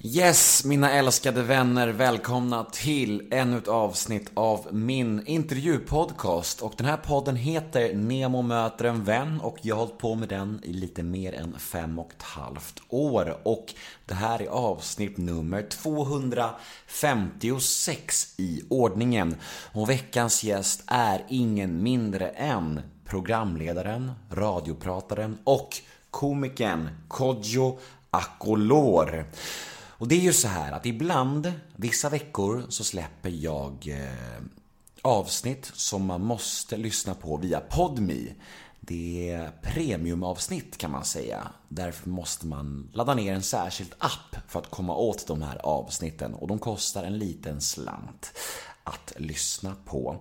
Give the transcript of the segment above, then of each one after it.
Yes, mina älskade vänner, välkomna till ännu ett avsnitt av min intervjupodcast. Och den här podden heter Nemo möter en vän och jag har hållit på med den i lite mer än fem och ett halvt år. Och det här är avsnitt nummer 256 i ordningen. Och veckans gäst är ingen mindre än programledaren, radioprataren och komikern Kodjo Akolor. Och det är ju så här att ibland, vissa veckor, så släpper jag eh, avsnitt som man måste lyssna på via Podme. Det är premiumavsnitt kan man säga. Därför måste man ladda ner en särskild app för att komma åt de här avsnitten och de kostar en liten slant att lyssna på.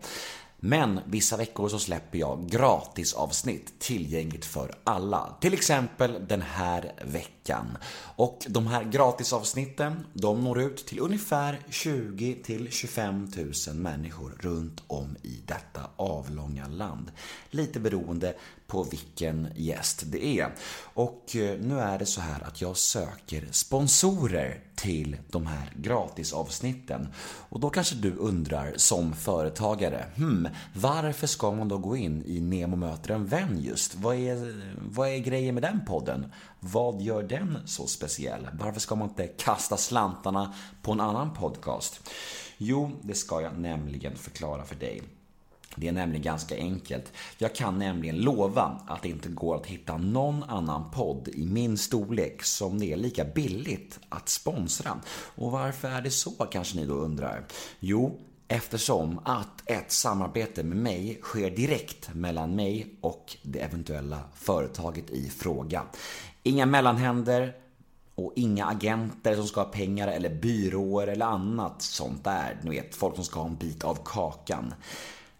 Men vissa veckor så släpper jag gratisavsnitt tillgängligt för alla. Till exempel den här veckan. Och de här gratisavsnitten, de når ut till ungefär 20 till 25 000 människor runt om i detta avlånga land. Lite beroende på vilken gäst det är. Och eh, nu är det så här att jag söker sponsorer till de här gratisavsnitten. Och då kanske du undrar som företagare, hmm, varför ska man då gå in i Nemo möter en vän just? Vad är, vad är grejen med den podden? Vad gör den så speciell? Varför ska man inte kasta slantarna på en annan podcast? Jo, det ska jag nämligen förklara för dig. Det är nämligen ganska enkelt. Jag kan nämligen lova att det inte går att hitta någon annan podd i min storlek som det är lika billigt att sponsra. Och varför är det så kanske ni då undrar? Jo, eftersom att ett samarbete med mig sker direkt mellan mig och det eventuella företaget i fråga. Inga mellanhänder, och inga agenter som ska ha pengar eller byråer eller annat sånt där. Ni vet, folk som ska ha en bit av kakan.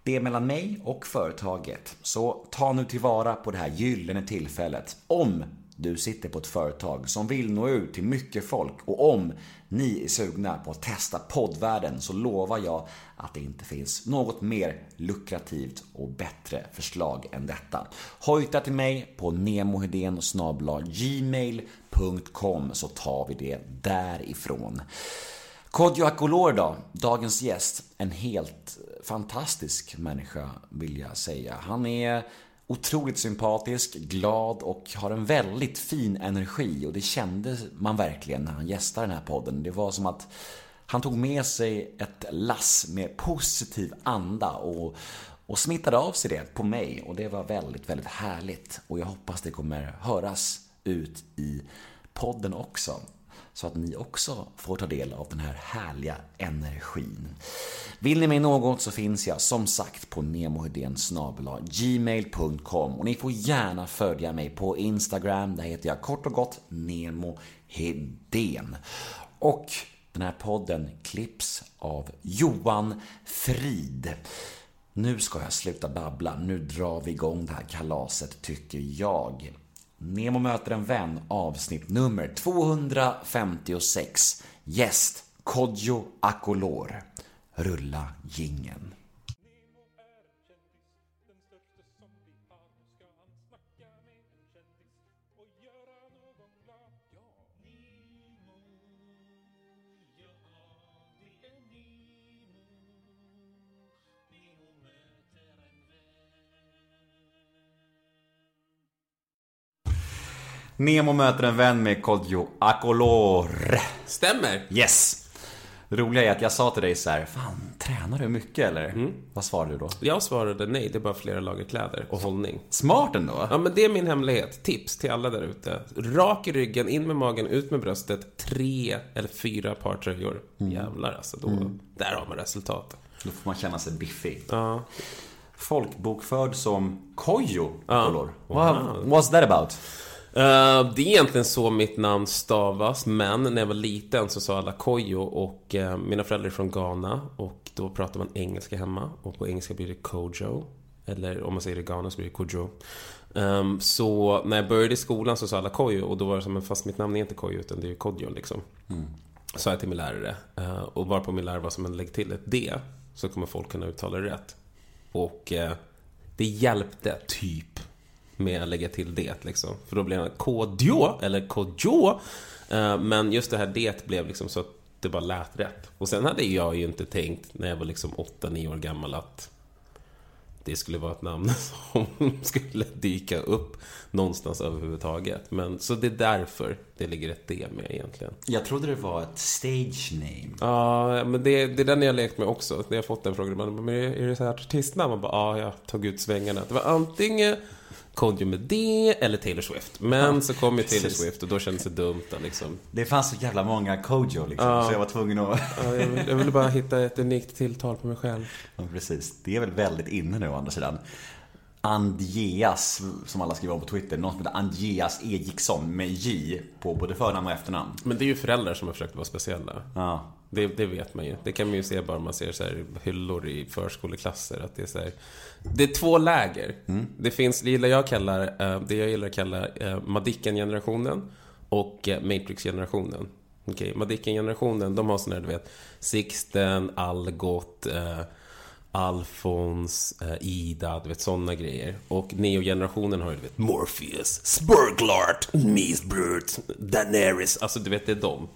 Det är mellan mig och företaget. Så ta nu tillvara på det här gyllene tillfället. Om du sitter på ett företag som vill nå ut till mycket folk och om ni är sugna på att testa poddvärlden så lovar jag att det inte finns något mer lukrativt och bättre förslag än detta. Hojta till mig på nemohedén gmail.com så tar vi det därifrån. Kodjo Akolor då, dagens gäst. En helt fantastisk människa vill jag säga. Han är otroligt sympatisk, glad och har en väldigt fin energi. Och det kände man verkligen när han gästade den här podden. Det var som att han tog med sig ett lass med positiv anda och, och smittade av sig det på mig. Och det var väldigt, väldigt härligt. Och jag hoppas det kommer höras ut i podden också så att ni också får ta del av den här härliga energin. Vill ni mig något så finns jag som sagt på gmail.com och ni får gärna följa mig på Instagram. Där heter jag kort och gott Nemo Hedén. Och den här podden klipps av Johan Frid. Nu ska jag sluta babbla. Nu drar vi igång det här kalaset, tycker jag. Nemo möter en vän avsnitt nummer 256. Gäst Kodjo Akolor. Rulla gingen. Nemo möter en vän med Kodjo Akolor. Stämmer. Yes. Det roliga är att jag sa till dig så här, fan, tränar du mycket eller? Mm. Vad svarade du då? Jag svarade nej, det är bara flera lager kläder och hållning. Smart ändå. Ja, men det är min hemlighet. Tips till alla där ute. Rak i ryggen, in med magen, ut med bröstet. Tre eller fyra par tröjor. Mm. Jävlar alltså, då, mm. där har man resultat. Då får man känna sig biffig. Ja. Folkbokförd som Kojo ja. What, what's that about? Uh, det är egentligen så mitt namn stavas, men när jag var liten så sa alla Kojo och uh, mina föräldrar är från Ghana och då pratar man engelska hemma och på engelska blir det Kojo. Eller om man säger det i Ghana så blir det Kojo. Um, så när jag började i skolan så sa alla Kojo och då var det som, fast mitt namn är inte Kojo utan det är Kodjo liksom. Mm. Sa jag till min lärare. Uh, och varpå min lärare var som en lägg till ett D så kommer folk kunna uttala det rätt. Och det hjälpte typ med att lägga till det liksom. För då blir det Kodjo, eller Kodjo. Eh, Men just det här det blev liksom så att det bara lät rätt. Och sen hade jag ju inte tänkt när jag var liksom 8-9 år gammal att det skulle vara ett namn som skulle dyka upp någonstans överhuvudtaget. Men så det är därför det ligger ett D med egentligen. Jag trodde det var ett stage name. Ja, men det, det är den jag har lekt med också. När jag fått den frågan. Man bara, men är det så här artistnamn? Man bara, ja, jag tog ut svängarna. Det var antingen Kodjo med D eller Taylor Swift. Men Ja, så kom ju Taylor precis. Swift och då kändes det dumt att liksom... Det fanns så jävla många Kojo liksom, Ja. så jag var tvungen att... Ja, jag, vill, jag ville bara hitta ett unikt tilltal på mig själv. Ja, precis. Det är väl väldigt inne nu å andra sidan. Andreas, som alla skriver om på Twitter, någon som heter Andreas Egiksson med J på både förnamn och efternamn. Men det är ju föräldrar som har försökt vara speciella. Ja. Det, det vet man ju. Det kan man ju se bara man ser så här hyllor i förskoleklasser. Att det, är så här, det är två läger. Det finns, det, gillar jag kallar, eh, det jag gillar att kalla eh, Madicken-generationen och eh, Matrix-generationen. Okej, Madicken-generationen, de har sån här, du vet, Sixten, Algot, eh, Alfons, eh, Ida, du vet sådana grejer. Och Neo-generationen har ju, du vet, Morpheus, Spurglart, Misbrut, Daenerys. Alltså, du vet, det är de.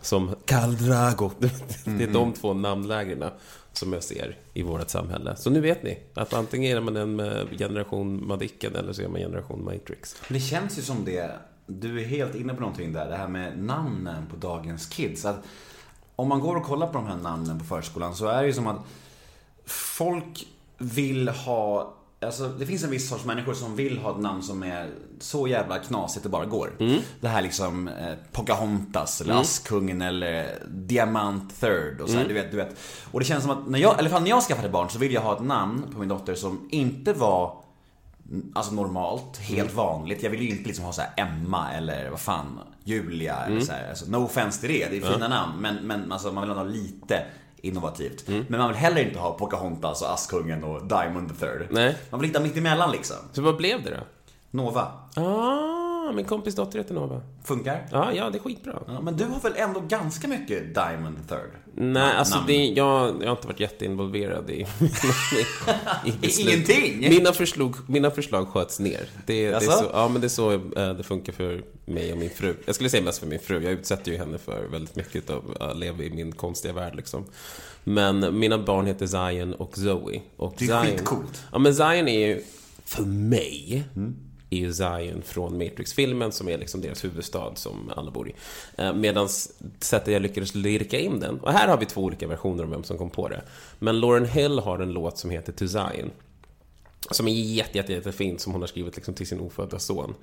Som Khal Drago. Det är de två namnlägren som jag ser i vårt samhälle. Så nu vet ni att antingen är man en generation Madicken eller så är man generation Matrix. Det känns ju som det, du är helt inne på någonting där, det här med namnen på dagens kids. Att om man går och kollar på de här namnen på förskolan så är det ju som att folk vill ha Alltså, det finns en viss sorts människor som vill ha ett namn som är så jävla knasigt det bara går. Det här liksom eh, Pocahontas eller Askungen eller Diamant Third och så här, du vet, du vet. Och det känns som att när jag, eller fall när jag skaffade barn så ville jag ha ett namn på min dotter som inte var Alltså normalt, helt vanligt. Jag vill ju inte liksom ha så här Emma eller vad fan, Julia eller så här. Alltså, no offense till det, det är fina namn. Men, men alltså, man vill ha lite innovativt. Men man vill heller inte ha Pocahontas och Askungen och Diamond the third. Nej. Man vill hitta mitt emellan liksom. Så vad blev det då? Nova. Ah, min kompis dotter heter Nova. Funkar? Ja, ja, det är skitbra. Ja, men du har väl ändå ganska mycket Diamond the third? Nej, alltså det, jag, jag har inte varit jätteinvolverad i, i, i. Ingenting? Mina förslag, mina förslag sköts ner. Det, det är så, ja, men det är så eh, det funkar för mig och min fru. Jag skulle säga mest för min fru. Jag utsätter ju henne för väldigt mycket av att leva i min konstiga värld liksom. Men mina barn heter Zion och Zoe. Och Det är Zion, skitcoolt. Ja, men Zion är ju, för mig, är ju Zion från Matrix-filmen som är liksom deras huvudstad som alla bor i. Eh, Medan sättet jag lyckades lirka in den, och här har vi två olika versioner om vem som kom på det. Men Lauren Hill har en låt som heter To Zion. Som är jätte, jätte, jättefint, som hon har skrivit liksom till sin ofödda son.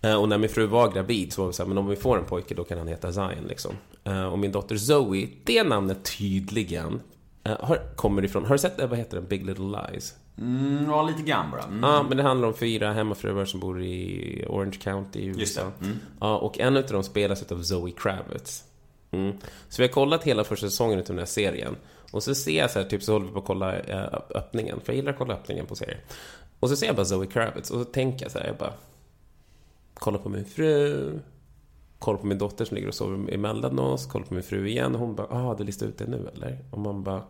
Eh, och när min fru var gravid så var vi så här, men om vi får en pojke då kan han heta Zion liksom. Eh, och min dotter Zoe, det namnet tydligen har, kommer ifrån, har du sett, vad heter den, Big Little Lies? Mm, ja, lite grann bara. Mm. Ja, men det handlar om fyra hemmafruar som bor i Orange County i USA. Mm. Ja, och en av dem spelas av Zoe Kravitz. Mm. Så vi har kollat hela första säsongen av den här serien. Och så ser jag så här, typ så håller vi på att kolla eh, öppningen. För jag gillar att kolla öppningen på serier. Och så ser jag bara Zoe Kravitz och så tänker jag så här, jag bara... Kollar på min fru. Kollar på min dotter som ligger och sover emellan oss. Kollar på min fru igen. Och hon bara, ah, du listar ut det nu eller? Och man bara...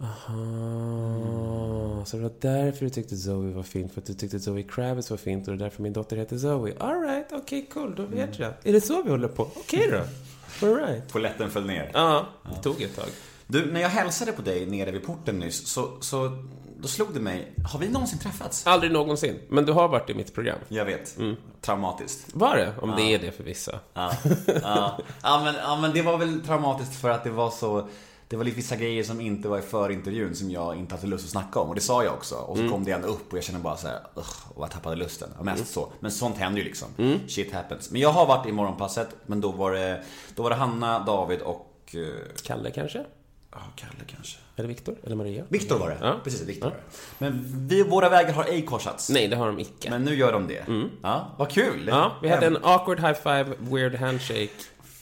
Aha, så det var därför du tyckte Zoe var fint, för att du tyckte Zoe Kravitz var fint och det är därför min dotter heter Zoe. Alright, okej, okay, cool, då vet jag. Är det så vi håller på? Okej då. Alright. Toaletten föll ner. Ja, det tog ett tag. Du, när jag hälsade på dig nere vid porten nyss så, så då slog det mig, har vi någonsin träffats? Aldrig någonsin, men du har varit i mitt program. Jag vet. Traumatiskt. Var det? Om det är det för vissa. Ja, ja. Ja, men, ja, men det var väl traumatiskt för att det var så det var lite vissa grejer som inte var i förintervjun som jag inte hade lust att snacka om. Och det sa jag också. Och så kom det ändå upp och jag kände bara så här, Ugh, och jag tappade lusten. Och mest så. Men sånt händer ju liksom. Shit happens. Men jag har varit i morgonpasset, men då var det, då var det Hanna, David och... eh, Kalle kanske? Ja, Kalle kanske. Eller Viktor? Eller Maria? Viktor var det. Ja. Precis, Viktor var det. Men vi, våra vägar har ej korsats. Nej, det har de icke. Men nu gör de det. Ja, vad kul. Ja, vi hade en awkward high five, weird handshake.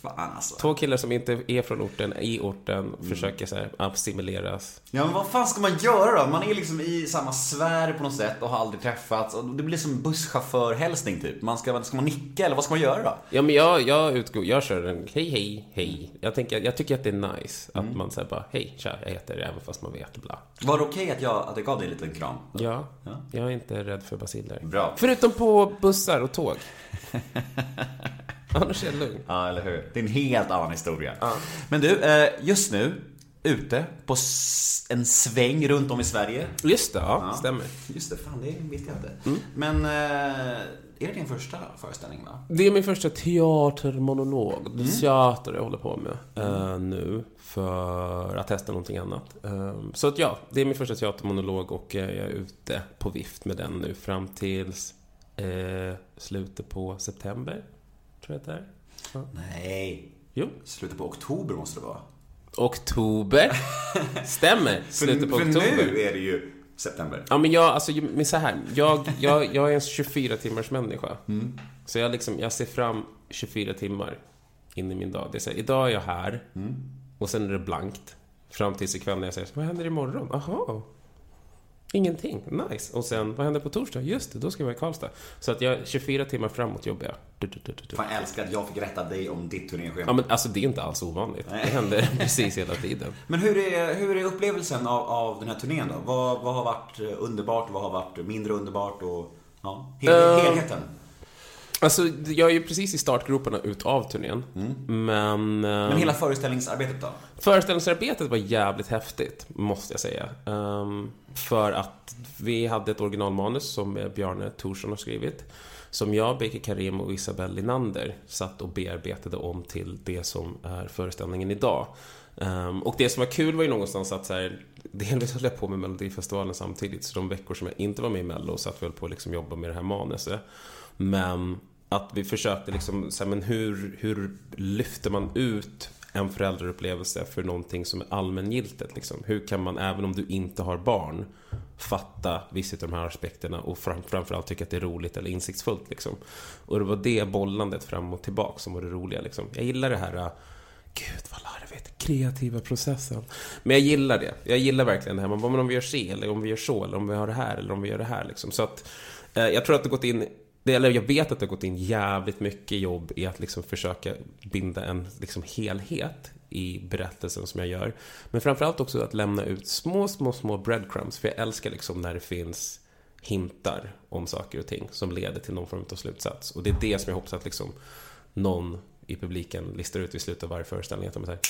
Fan alltså. Två killar som inte är från orten, i orten, försöker så här assimileras. Ja men vad fan ska man göra då? Man är liksom i samma sfär på något sätt och har aldrig träffats. Och det blir som busschaufförhälsning typ. Man ska, ska man nicka eller vad ska man göra då? Ja, men jag, jag utgår, jag kör en hej, hej, hej. Jag, tänker, jag tycker att det är nice att man säger bara hej, tja, jag heter även fast man vet bla. Var det okej att, jag, att jag gav dig en liten kram? Ja, Ja. jag är inte rädd för basiller. Bra. Förutom på bussar och tåg. Annars är jag lugn. Ja, eller hur? Det är en helt annan historia. Men du, eh, just nu, ute på en sväng runt om i Sverige. Just det, ja, stämmer. Just det, fan det visste jag inte. Men, eh, är det din första föreställning va? Det är min första teatermonolog. Är teater jag håller på med eh, nu för att testa någonting annat. Eh, så att ja, det är min första teatermonolog och eh, jag är ute på vift med den nu fram tills slutet på september. Tror jag att det är. Nej, Jo. slutet på oktober måste det vara. Oktober. Stämmer. Slutet på för oktober. nu är det ju september. Ja, men jag, alltså, men så här. Jag, jag, jag är en 24 timmars människa. Så jag, liksom, jag ser fram 24 timmar in i min dag. Det är så här, idag är jag här och sen är det blankt. Fram tills ikväll när jag säger, vad händer imorgon? Aha. Ingenting. Nice. Och sen, vad händer på torsdag? Just det, då ska jag vara i Karlstad. Så att jag, 24 timmar framåt jobbar jag. Du, du, du, du. Fan, jag älskar att jag fick rätta dig om ditt turnéschema. Ja, men alltså det är inte alls ovanligt. Det händer precis hela tiden. Men hur är, hur är upplevelsen av, av den här turnén då? Vad, vad har varit eh, underbart, vad har varit mindre underbart och ja, hel, Eh, helheten? Alltså, jag är ju precis i startgroparna utav turnén. Men... Men hela föreställningsarbetet då? Föreställningsarbetet var jävligt häftigt, måste jag säga. Ehm, för att vi hade ett originalmanus som eh, Bjarne Thorsson har skrivit. Som jag, Beike Karim och Isabelle Linander satt och bearbetade om till det som är föreställningen idag. Ehm, och det som var kul var ju någonstans att så här, delvis höll jag på med Melodifestivalen samtidigt, så de veckor som jag inte var med i Mello satt vi väl på att liksom jobba med det här manuset. Men att vi försökte liksom, så här, men hur, hur lyfter man ut en föräldraupplevelse för någonting som är allmängiltigt? Liksom? Hur kan man, även om du inte har barn, fatta vissa av de här aspekterna och fram, framförallt tycka att det är roligt eller insiktsfullt? Liksom? Och det var det bollandet fram och tillbaka som var det roliga. Liksom. Jag gillar det här äh, Gud vad larvigt. Kreativa processen. Men jag gillar det. Jag gillar verkligen det här. Man bara, men om vi gör så eller om vi gör så, eller om vi har det här, eller om vi gör det här. Liksom. Så att eh, jag tror att det gått in det, eller jag vet att det har gått in jävligt mycket jobb i att liksom försöka binda en liksom helhet i berättelsen som jag gör. Men framförallt också att lämna ut små, små, små breadcrumbs. För jag älskar liksom när det finns hintar om saker och ting som leder till någon form av slutsats. Och det är det som jag hoppas att liksom någon i publiken listar ut vid slutet av varje föreställning. Att de säger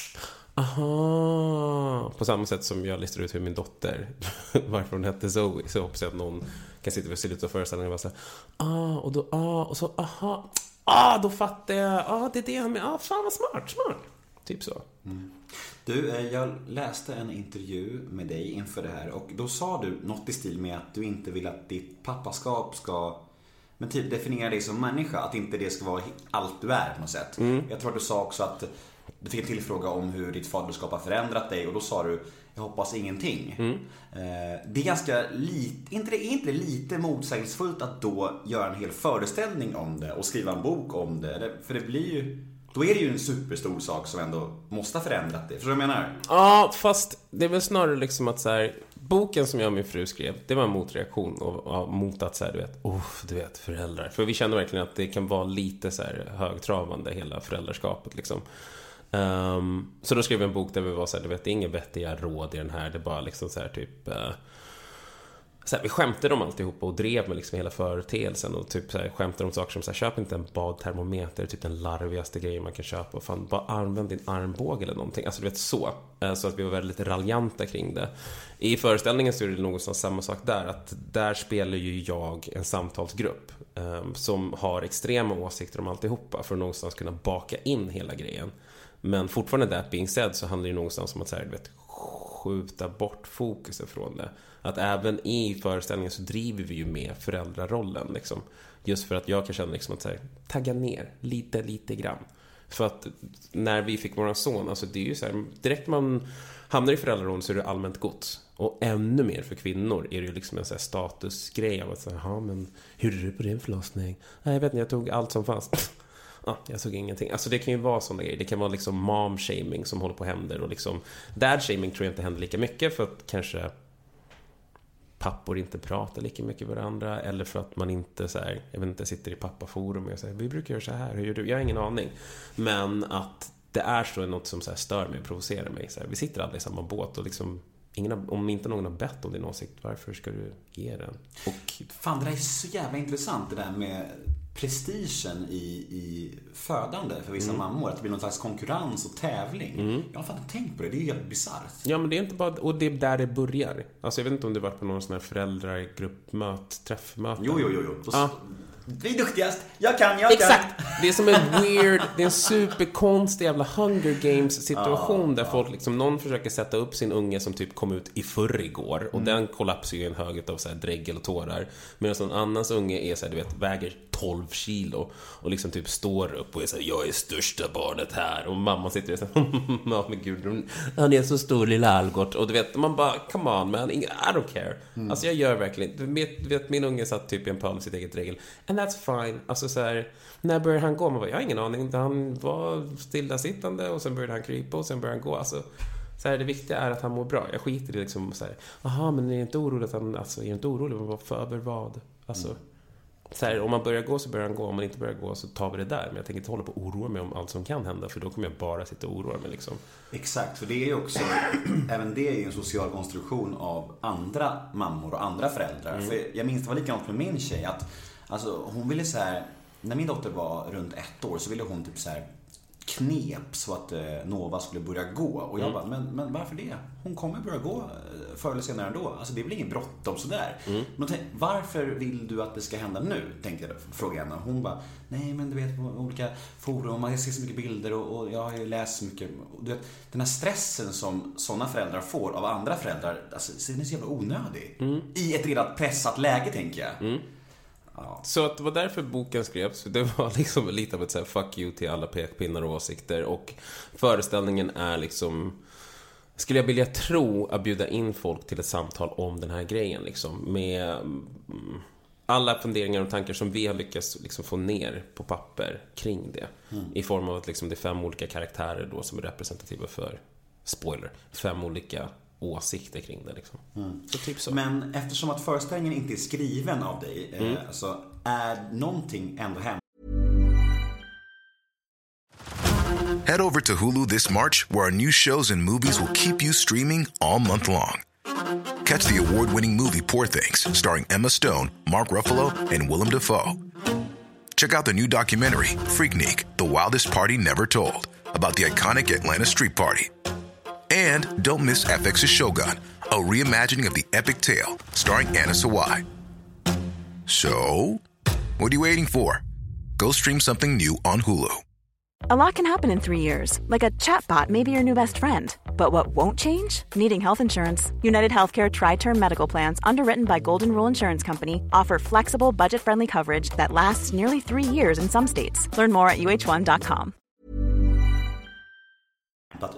Aha! På samma sätt som jag listar ut hur min dotter, varför hon hette Zoe, så hoppas jag att någon kan sitta vid slutet av föreställningen och bara säga Ah, och då, ah, och så, aha, ah, då fattar jag, ah, det är det han menar, ah, fan vad smart, smart. Typ så. Du, eh, jag läste en intervju med dig inför det här och då sa du något i stil med att du inte vill att ditt pappaskap ska men typ definiera dig som människa, att inte det ska vara allt du är på något sätt. Jag tror att du sa också att du fick en tillfråga om hur ditt faderskap har förändrat dig och då sa du jag hoppas ingenting. Eh, Det är ganska lite, inte det, är inte det lite motsägelsefullt att då göra en hel föreställning om det och skriva en bok om det? Det- För det blir ju, då är det ju en superstor sak som ändå måste ha förändrat det. Förstår du vad jag menar? Ja, fast det är väl snarare liksom att så här, boken som jag och min fru skrev, det var en motreaktion och, och mot att så här, du vet, oh, du vet, föräldrar. För vi känner verkligen att det kan vara lite så här högtravande, hela föräldraskapet liksom. Um, så då skrev vi en bok där vi var så här, du vet, det är inga vettiga råd i den här, det är bara liksom så här typ Uh, så här, vi skämtade om alltihopa och drev med liksom hela företeelsen och typ så här, skämtade om saker som så här, köp inte en badtermometer, det är typ den larvigaste grejen man kan köpa. Fan, bara använd din armbåge eller någonting. Alltså du vet så. Eh, så att vi var väldigt raljanta kring det. I föreställningen så är det någonstans samma sak där, att där spelar ju jag en samtalsgrupp eh, som har extrema åsikter om alltihopa för att någonstans kunna baka in hela grejen. Men fortfarande that being said så handlar det någonstans om att så här, vet, skjuta bort fokuset från det. Att även i föreställningen så driver vi ju med föräldrarollen liksom. Just för att jag kan känna liksom att så här, tagga ner lite, lite grann. För att när vi fick våran son, alltså det är ju så här, direkt man hamnar i föräldrarollen så är det allmänt gods. Och ännu mer för kvinnor är det ju liksom en så här statusgrej av att säga, men hur är det på din förlossning? Nej, jag vet inte, jag tog allt som fanns. Ja, jag såg ingenting. Alltså det kan ju vara sådana grejer. Det kan vara liksom mom-shaming som håller på att hända och liksom dad-shaming tror jag inte händer lika mycket för att kanske pappor inte pratar lika mycket med varandra eller för att man inte så här, jag vet inte, sitter i pappaforum och säger vi brukar göra så här, hur gör du? Jag har ingen aning. Men att det är så något som så här stör mig och provocerar mig. Så här, vi sitter alla i samma båt och liksom ingen har, om inte någon har bett om din åsikt, varför ska du ge den? Och Fan, det där är så jävla intressant det där med prestigen i, i födande för vissa mammor. Att det blir någon slags konkurrens och tävling. Jag har fan inte tänkt på det. Det är ju helt bisarrt. Ja, men det är inte bara... Och det är där det börjar. Alltså, jag vet inte om du varit på någon sån här föräldragruppmöte, träffmöte. Jo, jo, jo. jo. Så- Ja. Vi är duktigast. Jag kan, jag Exakt! Det är som en weird, det är en superkonstig jävla Hunger Games situation där folk liksom, någon försöker sätta upp sin unge som typ kom ut i förrgår och den kollapsar ju i en hög av så här dregel och tårar. Medan någon annans unge är så här, du vet, väger 12 kilo och liksom typ står upp och är så här, jag är största barnet här och mamma sitter och så här, ja men gud, han är så stor lilla Algot och du vet, man bara, come on man, I don't care. Alltså jag gör verkligen, du vet, du vet min unge satt typ i en pöl med sitt eget regel. And that's fine. Alltså så här, när började han gå? Man bara, jag har ingen aning. Han var stillasittande och sen började han krypa och sen började han gå. Alltså, så här, det viktiga är att han mår bra. Jag skiter i liksom så här, jaha, men är inte orolig att han, alltså, är inte orolig vad- för över vad? Alltså, så här, om man börjar gå så börjar han gå, om man inte börjar gå så tar vi det där. Men jag tänker inte hålla på och oroa mig om allt som kan hända, för då kommer jag bara sitta och oroa mig liksom. Exakt, för det är ju också, även det är ju en social konstruktion av andra mammor och andra föräldrar. Mm. För jag minns det var likadant med min tjej, att alltså, hon ville så här, när min dotter var runt ett år så ville hon typ så här knep så att eh, Nova skulle börja gå. Och jag bara, men, men varför det? Hon kommer börja gå eh, förr eller senare ändå. Alltså det är väl ingen bråttom sådär. Men tänk, varför vill du att det ska hända nu? Tänkte jag fråga henne. Hon bara, nej men du vet på olika forum, man ser så mycket bilder och, och jag har ju läst så mycket. Du vet, den här stressen som sådana föräldrar får av andra föräldrar, alltså så den är så jävla onödig. I ett redan pressat läge tänker jag. Så att det var därför boken skrevs. Det var liksom lite av ett så här fuck you till alla pekpinnar och åsikter. Och föreställningen är liksom... Skulle jag vilja tro att bjuda in folk till ett samtal om den här grejen liksom. Med mm, alla funderingar och tankar som vi har lyckats liksom få ner på papper kring det. I form av att liksom det är fem olika karaktärer då som är representativa för, spoiler, fem olika åsikter kring det liksom. Så typ så. Men eftersom att föreställningen inte är skriven av dig, eh, så är någonting ändå hemligt Head over to Hulu this March, where our new shows and movies will keep you streaming all month long. Catch the award winning movie Poor Things, starring Emma Stone, Mark Ruffalo, and Willem Dafoe. Check out the new documentary, Freaknik The Wildest Party Never Told, about the iconic Atlanta Street Party. And don't miss FX's Shogun, a reimagining of the epic tale, starring Anna Sawai. So, what are you waiting for? Go stream something new on Hulu. A lot can happen in three years, like a chatbot may be your new best friend. But what won't change? Needing health insurance. United Healthcare Tri Term Medical Plans, underwritten by Golden Rule Insurance Company, offer flexible, budget friendly coverage that lasts nearly three years in some states. Learn more at uh1.com.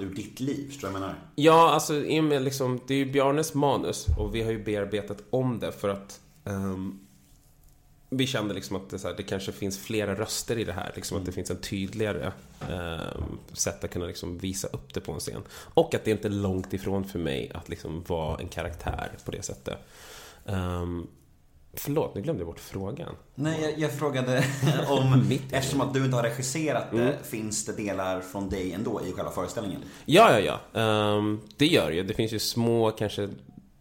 ur ditt liv. Förstår du vad jag menar? Ja, alltså i och med liksom, det är ju Bjarnes manus och vi har ju bearbetat om det för att ehm, vi kände liksom att det, här, det kanske finns flera röster i det här. Liksom att det finns en tydligare ehm, sätt att kunna liksom visa upp det på en scen. Och att det inte är långt ifrån för mig att liksom vara en karaktär på det sättet. Um, förlåt, nu glömde jag bort frågan. Nej, jag, jag frågade om, Mitt eftersom att du inte har regisserat det, finns det delar från dig ändå i själva föreställningen? Ja, ja, ja. Ehm, det gör det ju. Det finns ju små, kanske...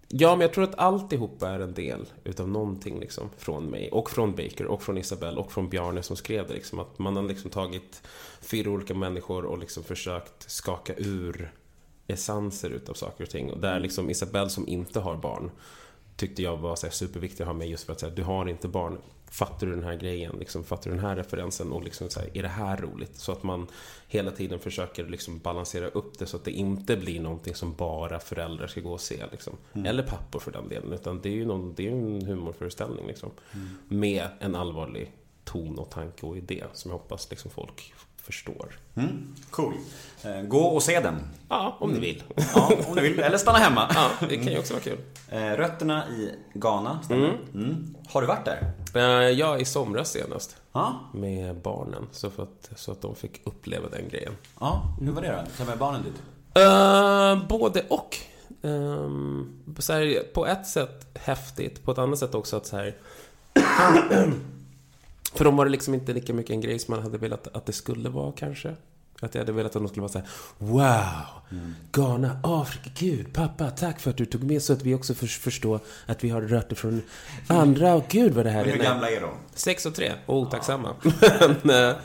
Ja, men jag tror att alltihopa är en del utav någonting liksom från mig. Och från Baker, och från Isabelle, och från Bjarne som skrev det. Liksom, att man har liksom tagit fyra olika människor och liksom försökt skaka ur essenser utav saker och ting. Och där liksom Isabelle som inte har barn tyckte jag var så här, superviktig att ha med just för att säga, du har inte barn. Fattar du den här grejen? Liksom, fattar du den här referensen? Och liksom så här, är det här roligt? Så att man hela tiden försöker liksom balansera upp det så att det inte blir någonting som bara föräldrar ska gå och se. Liksom. Eller pappor för den delen. Utan det är ju någon, det är en humorföreställning. Liksom. Med en allvarlig ton och tanke och idé som jag hoppas liksom, folk förstår. Mm, cool. Eh, Gå och se den. Ja, om ni vill. Ja, om du vill. Eller stanna hemma. Ja, det kan ju också vara kul. Eh, Rötterna i Ghana, stämmer? Mm. Har du varit där? Eh, Jag i somras senast. Ja. med barnen så, för att, så att de fick uppleva den grejen. Ja, hur var det då? Ta med barnen dit? Uh, både och. Ehm, så här, på ett sätt häftigt, på ett annat sätt också att så här... för dem var det liksom inte lika mycket en grej som man hade velat att det skulle vara kanske. Att jag hade velat att de skulle vara så här, wow, Ghana, Afrika, gud, pappa, tack för att du tog med så att vi också för, förstår att vi har rötter från andra, och gud vad det här Men hur gamla är de? Sex och tre, och otacksamma. men, eh,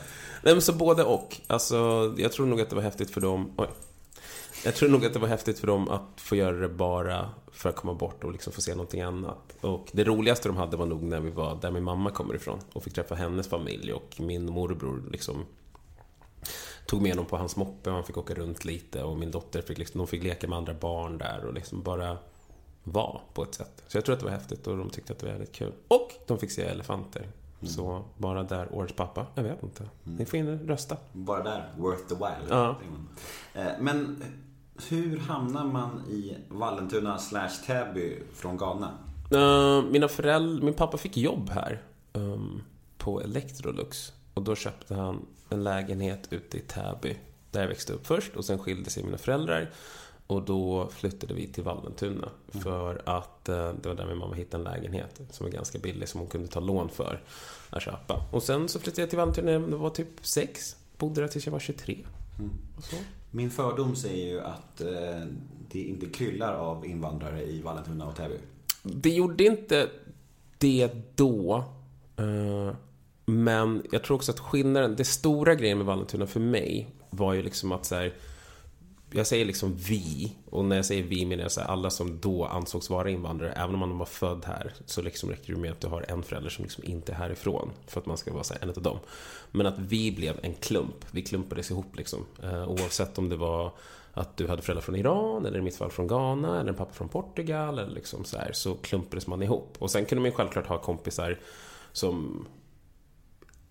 nej, men så både och. Alltså, jag tror nog att det var häftigt för dem. Oj. Jag tror nog att det var häftigt för dem att få göra det bara för att komma bort och liksom få se någonting annat. Och det roligaste de hade var nog när vi var där min mamma kommer ifrån och fick träffa hennes familj och min morbror liksom tog med dem på hans moppe och han fick åka runt lite och min dotter fick liksom, de fick leka med andra barn där och liksom bara vara på ett sätt. Så jag tror att det var häftigt och de tyckte att det var väldigt kul. Och de fick se elefanter. Så bara där, årets pappa, jag vet inte. Ni får in rösta. Bara där, worth the while. Ja. Eh, Men hur hamnar man i Vallentuna slash Täby från Ghana? Eh, mina föräldrar, min pappa fick jobb här ehm, på Electrolux. Och då köpte han en lägenhet ute i Täby. Där jag växte upp först och sen skilde sig mina föräldrar. Och då flyttade vi till Vallentuna. För att eh, det var där min mamma hittade en lägenhet som var ganska billig som hon kunde ta lån för att köpa. Och sen så flyttade jag till Vallentuna när jag var typ sex. Bodde där tills jag var 23. Och så. Min fördom säger ju att eh, det inte kryllar av invandrare i Vallentuna och Täby. Det gjorde inte det då. eh, Men jag tror också att skillnaden, det stora grejen med Vallentuna för mig var ju liksom att så här, jag säger liksom vi, och när jag säger vi menar jag så här, alla som då ansågs vara invandrare, även om man var född här, så liksom räcker det med att du har en förälder som liksom inte är härifrån, för att man ska vara så här, en av dem. Men att vi blev en klump, vi klumpades ihop liksom, Eh, oavsett om det var att du hade föräldrar från Iran, eller i mitt fall från Ghana, eller en pappa från Portugal, eller liksom så här, så klumpades man ihop. Och sen kunde man ju självklart ha kompisar som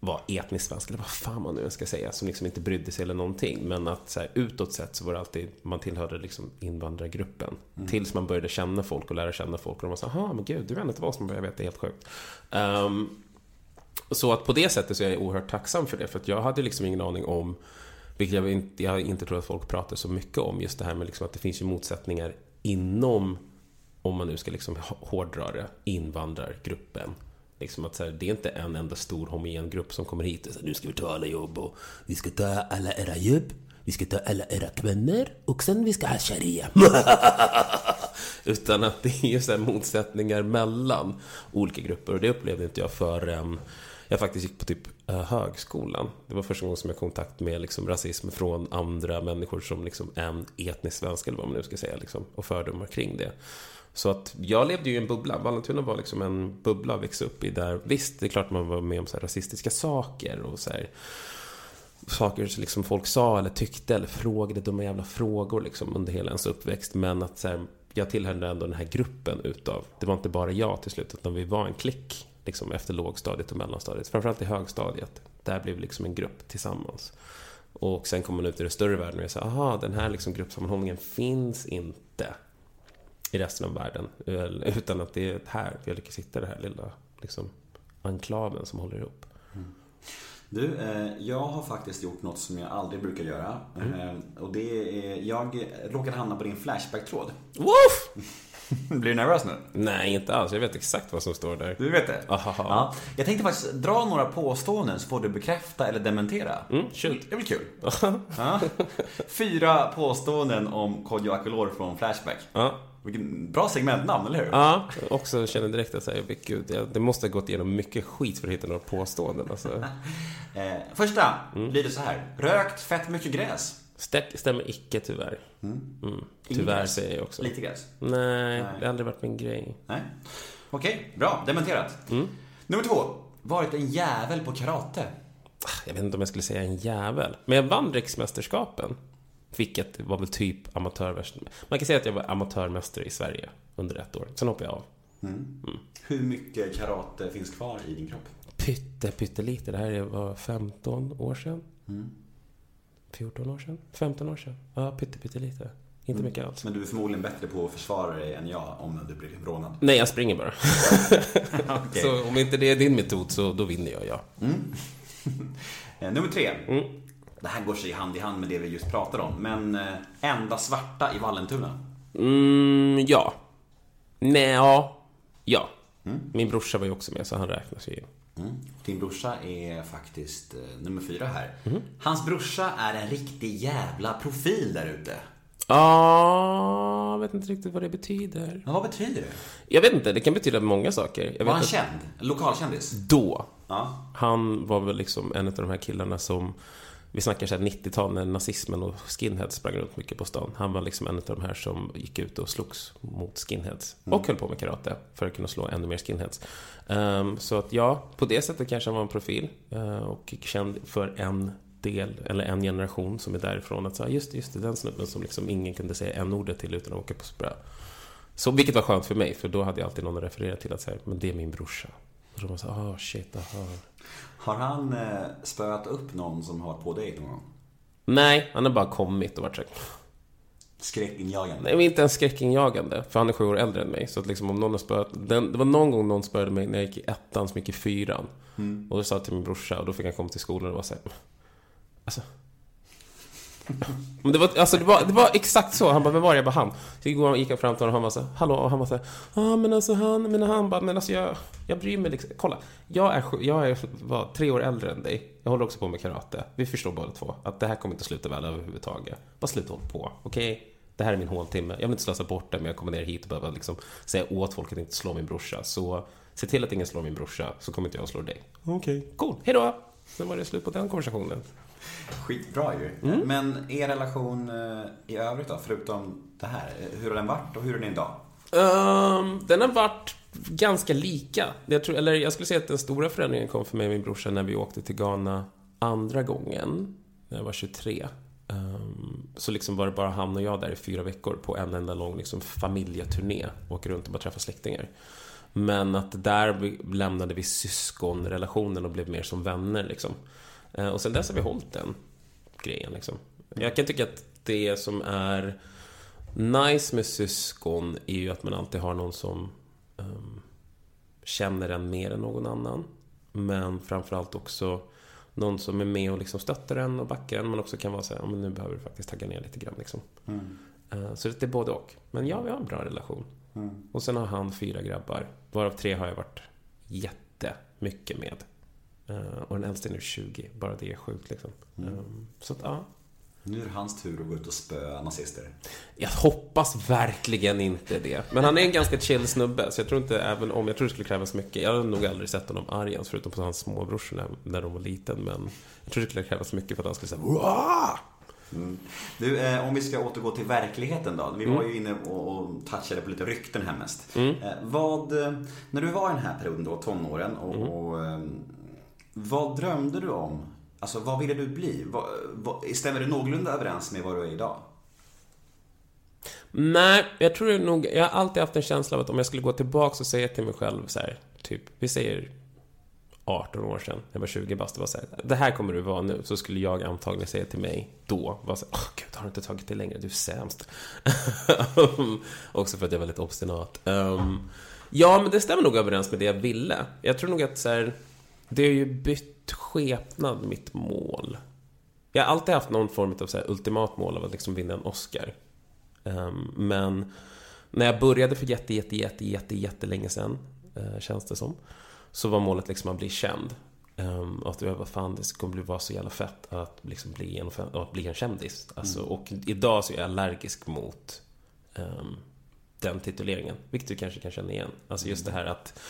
var etnisk svensk, eller vad fan man nu ska säga, som liksom inte brydde sig eller någonting. Men att så här, utåt sett så var det alltid, man tillhörde liksom invandrargruppen. Tills man började känna folk och lära känna folk. Och de var så här, men gud, du är en av oss. Man bara, jag vet, det är helt sjukt. Ehm, så att på det sättet så är jag oerhört tacksam för det. För att jag hade liksom ingen aning om, vilket jag inte, jag inte tror att folk pratar så mycket om, just det här med liksom att det finns ju motsättningar inom, om man nu ska liksom hårdra det, invandrargruppen. Liksom att så här, det är inte en enda stor homogen grupp som kommer hit och säger nu ska vi ta alla jobb och vi ska ta alla era jobb, vi ska ta alla era kvinnor och sen vi ska ha sharia. Utan att det är så här motsättningar mellan olika grupper och det upplevde inte jag förrän jag faktiskt gick på typ eh, högskolan. Det var första gången som jag kom i kontakt med liksom, rasism från andra människor som liksom en etnisk svensk eller vad man nu ska säga liksom, och fördomar kring det. Så att jag levde ju i en bubbla. Vallentuna var liksom en bubbla att växa upp i där, visst, det är klart man var med om så här rasistiska saker och så här, saker som liksom folk sa eller tyckte eller frågade dumma jävla frågor liksom under hela ens uppväxt. Men att så här, jag tillhörde ändå den här gruppen utav, det var inte bara jag till slut, utan vi var en klick liksom efter lågstadiet och mellanstadiet. Framförallt i högstadiet. Där blev vi liksom en grupp tillsammans. Och sen kom man ut i den större världen och jag sa, aha, den här liksom gruppsammanhållningen finns inte i resten av världen. Utan att det är här vi lyckas hitta det här lilla liksom, enklaven som håller ihop. Du, eh, jag har faktiskt gjort något som jag aldrig brukar göra. Mm. Eh, och det är, jag råkade hamna på din Flashback-tråd. Woof! Blir du nervös nu? Nej, inte alls. Jag vet exakt vad som står där. Du vet det? Ja. Jag tänkte faktiskt dra några påståenden så får du bekräfta eller dementera. Mm, shoot. Det blir kul. ja. Fyra påståenden om Kodjo Akolor från Flashback. Ja. Vilken bra segmentnamn, eller hur? Ja, också känner direkt att säga, gud, det måste ha gått igenom mycket skit för att hitta några påståenden. Alltså. Eh, första Mm. lyder så här. Rökt fett mycket gräs. Stäm, stämmer icke tyvärr. Mm. Tyvärr gräs. säger jag också. Lite gräs. Nej, det har aldrig varit min grej. Nej. Okej, bra. Dementerat. Mm. Nummer två. Varit en jävel på karate. Jag vet inte om jag skulle säga en jävel. Men jag vann riksmästerskapen. Vilket var väl typ amatörmästare. Man kan säga att jag var amatörmästare i Sverige under ett år. Sen hoppade jag av. Hur mycket karate finns kvar i din kropp? Pytte, pyttelite. Det här var 15 år sedan. Mm. 14 år sedan? 15 år sedan? Ja, pytte, pyttelite. Inte mycket alls. Men du är förmodligen bättre på att försvara dig än jag om du blir rånad. Nej, jag springer bara. Okej. Så om inte det är din metod så då vinner jag, ja. Eh, Nummer tre. Mm. Det här går sig hand i hand med det vi just pratade om. Men eh, enda svarta i Vallentuna. Mm, ja. Nej, ja. Ja. Min brorsa var ju också med så han räknas ju. Mm. Din brorsa är faktiskt eh, nummer fyra här. Mhm. Hans brorsa är en riktig jävla profil där ute. Ja, jag vet inte riktigt vad det betyder. Men vad betyder det? Jag vet inte, det kan betyda många saker. Jag Var han att känd? Lokalkändis? då, Ja. han var väl liksom en av de här killarna som vi snackar så här 90-tal när nazismen och skinheads sprang runt mycket på stan. Han var liksom en av de här som gick ut och slogs mot skinheads. Och höll på med karate för att kunna slå ännu mer skinheads. Ehm, så att ja, på det sättet kanske han var en profil. eh, och känd för en del, eller en generation som är därifrån. Att säga, just, just det, den snubben som liksom ingen kunde säga en ordet till utan att åka på spö. Så, vilket var skönt för mig, för då hade jag alltid någon att referera till att säga, men det är min brorsa. Och då var man här, oh shit, aha. Har han eh, spöat upp någon som har varit på dejt någon gång? Nej, han har bara kommit och varit så Skräckinjagande? Nej, men inte ens skräckinjagande. För han är sju år äldre än mig. Så att liksom om någon har spöat... Den, det var någon gång någon spöade mig när jag gick i ettan som gick i fyran. Och då sa jag till min brorsa och då fick han komma till skolan och vara så här, Alltså... Men det var, alltså det var, det var exakt så. Han bara, vem var det? Jag bara, han. Så igår gick jag fram till honom och han var så hallå? Och han var så ja men alltså han, men han bara, men alltså jag, jag bryr mig liksom. Kolla, jag är, jag är var, tre år äldre än dig. Jag håller också på med karate. Vi förstår båda två att det här kommer inte sluta väl överhuvudtaget. Bara sluta hålla på, okej? Det här är min håltimme. Jag vill inte slösa bort det, men jag kommer ner hit och behöver liksom säga åt folk att inte slå min brorsa. Så se till att ingen slår min brorsa, så kommer inte jag slå dig. Okej. Cool, hejdå! Sen var det slut på den konversationen. Skitbra ju. Mm. Men er relation eh, i övrigt då, förutom det här? eh, Hur har den varit och hur är den idag? Ehm, den har varit ganska lika. Jag, tror, eller jag skulle säga att den stora förändringen kom för mig och min brorsa när vi åkte till Ghana andra gången, när jag var 23. Ehm, så liksom var det bara han och jag där i fyra veckor på en enda lång liksom, familjeturné. Åker runt och bara träffar släktingar. Men att där lämnade vi syskonrelationen och blev mer som vänner liksom. Eh, Och sen dess har vi hållit den grejen liksom. Jag kan tycka att det som är nice med syskon är ju att man alltid har någon som ehm, känner en mer än någon annan. Men framförallt också någon som är med och liksom stöttar en och backar en. Men också kan vara så här, "Ja, men nu behöver du faktiskt tagga ner lite grann liksom. Eh, Så det är både och. Men ja, vi har en bra relation. Och sen har han fyra grabbar. Varav tre har jag varit jättemycket med. Eh, Och den äldste är nu 20. Bara det är sjukt liksom. Ehm, Så att, ja. Nu är det hans tur att gå ut och spöa nazister. Jag hoppas verkligen inte det. Men han är en ganska chill snubbe, så jag tror inte, även om jag tror det skulle krävas mycket. Jag har nog aldrig sett honom arg ens, förutom på hans småbrorsor när, när de var liten. Men jag tror det skulle krävas mycket för att han skulle säga Wah! Du, eh, om vi ska återgå till verkligheten då. Vi var ju inne och, och touchade på lite rykten här mest. Eh, vad, eh, när du var i den här perioden då, tonåren, och, och eh, vad drömde du om? Alltså vad ville du bli? Vad, vad, stämmer det någorlunda överens med vad du är idag? Nej, jag tror nog, jag har alltid haft en känsla av att om jag skulle gå tillbaka och säga till mig själv så här, typ, vi säger 18 år sedan, jag var 20 bast, det var så här, det här kommer du vara nu, så skulle jag antagligen säga till mig då, var så här, åh gud, har du inte tagit det längre, du är sämst. Också för att jag var lite obstinat. Um, ja, men det stämmer nog överens med det jag ville. Jag tror nog att så här, det har ju bytt skepnad, mitt mål. Jag har alltid haft någon form av så här ultimat mål av att liksom vinna en Oscar. Ehm, men när jag började för jätte, jätte, jätte, jätte, jättelänge sedan, eh, känns det som, så var målet liksom att bli känd. Um, att jag var fan, det kommer bli vara så jävla fett att liksom bli en, att bli en kändis. Alltså, Och idag så är jag allergisk mot ehm, den tituleringen, vilket du kanske kan känna igen. Alltså just det här att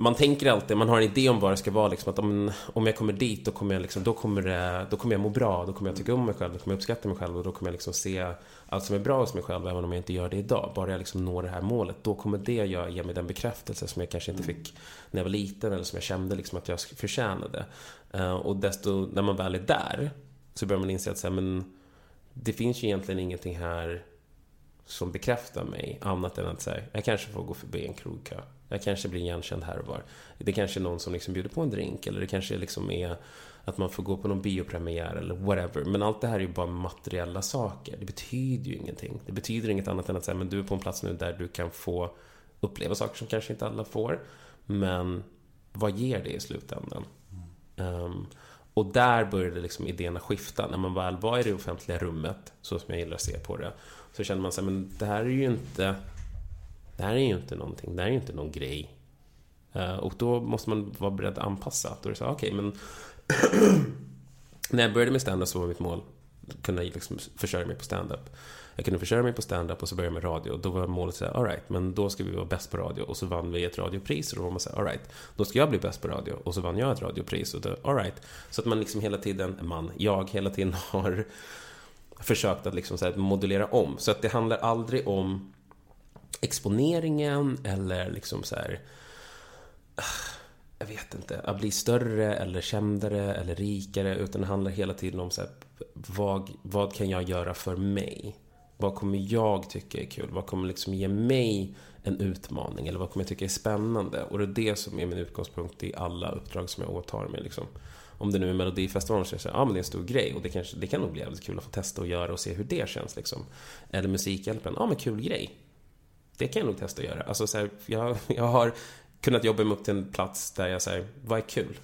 man tänker alltid, man har en idé om vad det ska vara liksom, att om, om jag kommer dit då kommer jag liksom, då kommer, det, då kommer jag må bra, då kommer jag tycka om mig själv, då kommer jag uppskatta mig själv och då kommer jag liksom se allt som är bra hos mig själv även om jag inte gör det idag. Bara jag liksom når det här målet, då kommer det göra, ge mig den bekräftelse som jag kanske inte fick när jag var liten eller som jag kände liksom att jag förtjänade. Eh, och desto, när man väl är där så börjar man inse att så här, men, det finns ju egentligen ingenting här som bekräftar mig annat än att säga, jag kanske får gå förbi en krogkö. Jag kanske blir igenkänd här och var. Det kanske är någon som liksom bjuder på en drink eller det kanske liksom är att man får gå på någon biopremiär eller whatever. Men allt det här är ju bara materiella saker. Det betyder ju ingenting. Det betyder inget annat än att säga, men du är på en plats nu där du kan få uppleva saker som kanske inte alla får. Men vad ger det i slutändan? Um, och där började liksom idéerna skifta. När man väl var i det offentliga rummet, så som jag gillar att se på det, så kände man sig, men det här är ju inte det här är ju inte någonting, det här är ju inte någon grej. Eh, och då måste man vara beredd att anpassa. Då är det så okej, okay, men när jag började med stand-up så var mitt mål att kunna liksom försörja mig på stand-up. Jag kunde försörja mig på stand-up och så började jag med radio. Då var målet så här, all alright, men då ska vi vara bäst på radio. Och så vann vi ett radiopris. Och då var man så här, alright, då ska jag bli bäst på radio. Och så vann jag ett radiopris. Och då, alright. Så att man liksom hela tiden, man, jag hela tiden har försökt att liksom så här modulera om. Så att det handlar aldrig om exponeringen eller liksom så här jag vet inte, att bli större eller kändare eller rikare. Utan det handlar hela tiden om så här, vad, vad kan jag göra för mig? Vad kommer jag tycka är kul? Vad kommer liksom ge mig en utmaning? Eller vad kommer jag tycka är spännande? Och det är det som är min utgångspunkt i alla uppdrag som jag åtar mig. Liksom. Om det nu är Melodifestivalen så är det så här, ja men det är en stor grej och det, kanske, det kan nog bli jävligt kul att få testa och göra och se hur det känns. Liksom. Eller Musikhjälpen, ja men kul grej. Det kan jag nog testa att göra. Alltså, så här, jag, jag har kunnat jobba mig upp till en plats där jag säger, vad är kul?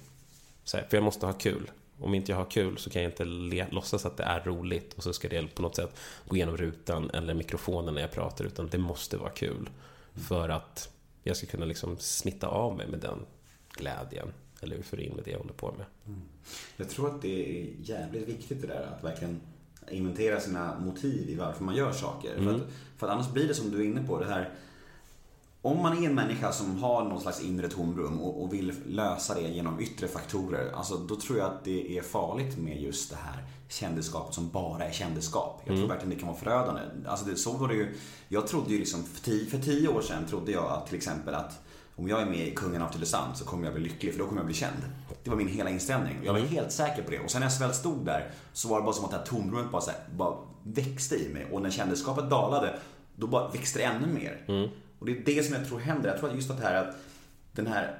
Så här, för jag måste ha kul. Om inte jag har kul så kan jag inte le, låtsas att det är roligt och så ska det på något sätt gå igenom rutan eller mikrofonen när jag pratar, utan det måste vara kul. För att jag ska kunna liksom smitta av mig med den glädjen eller euforin med det jag håller på med. Mm. Jag tror att det är jävligt viktigt det där att verkligen inventera sina motiv i varför man gör saker. Mm. För, att, för att annars blir det som du är inne på, det här om man är en människa som har någon slags inre tomrum och, och, vill lösa det genom yttre faktorer, alltså då tror jag att det är farligt med just det här kändisskapet som bara är kändisskap. Jag tror mm. verkligen det kan vara förödande. Alltså det, så var det ju, jag trodde ju liksom, för tio, för tio år sedan trodde jag att till exempel att om jag är med i Kungen av Tylösand så kommer jag bli lycklig för då kommer jag bli känd. Det var min hela inställning. Jag var mm. helt säker på det. Och sen när jag väl stod där så var det bara som att det här tomrummet bara, här, bara växte i mig. Och när kändisskapet dalade, då bara växte det ännu mer. Mm. Och det är det som jag tror händer. Jag tror att just att det här att den här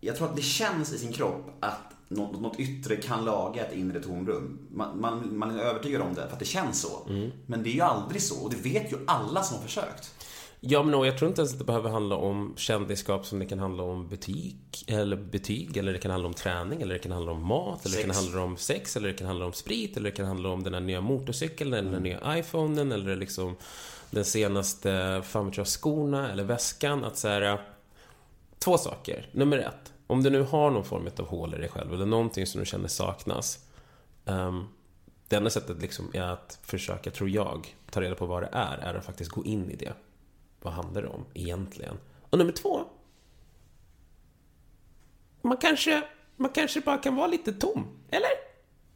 jag tror att det känns i sin kropp att något, något yttre kan laga ett inre tomrum. Man, man, man är övertygad om det för att det känns så. Mm. Men det är ju aldrig så och det vet ju alla som har försökt. Ja, men jag tror inte ens att det behöver handla om kändisskap som det kan handla om butik, eller betyg, eller det kan handla om träning, eller det kan handla om mat, eller sex. det kan handla om sex, eller det kan handla om sprit, eller det kan handla om den här nya motorcykeln, eller den nya iPhonen, eller liksom den senaste, fan jag, skorna eller väskan. Att så två saker. Nummer ett, om du nu har någon form av hål i dig själv eller någonting som du känner saknas. Um, det enda sättet liksom är att försöka, tror jag, ta reda på vad det är, är att faktiskt gå in i det. Vad handlar det om egentligen? Och nummer två. Man kanske, man kanske bara kan vara lite tom, eller?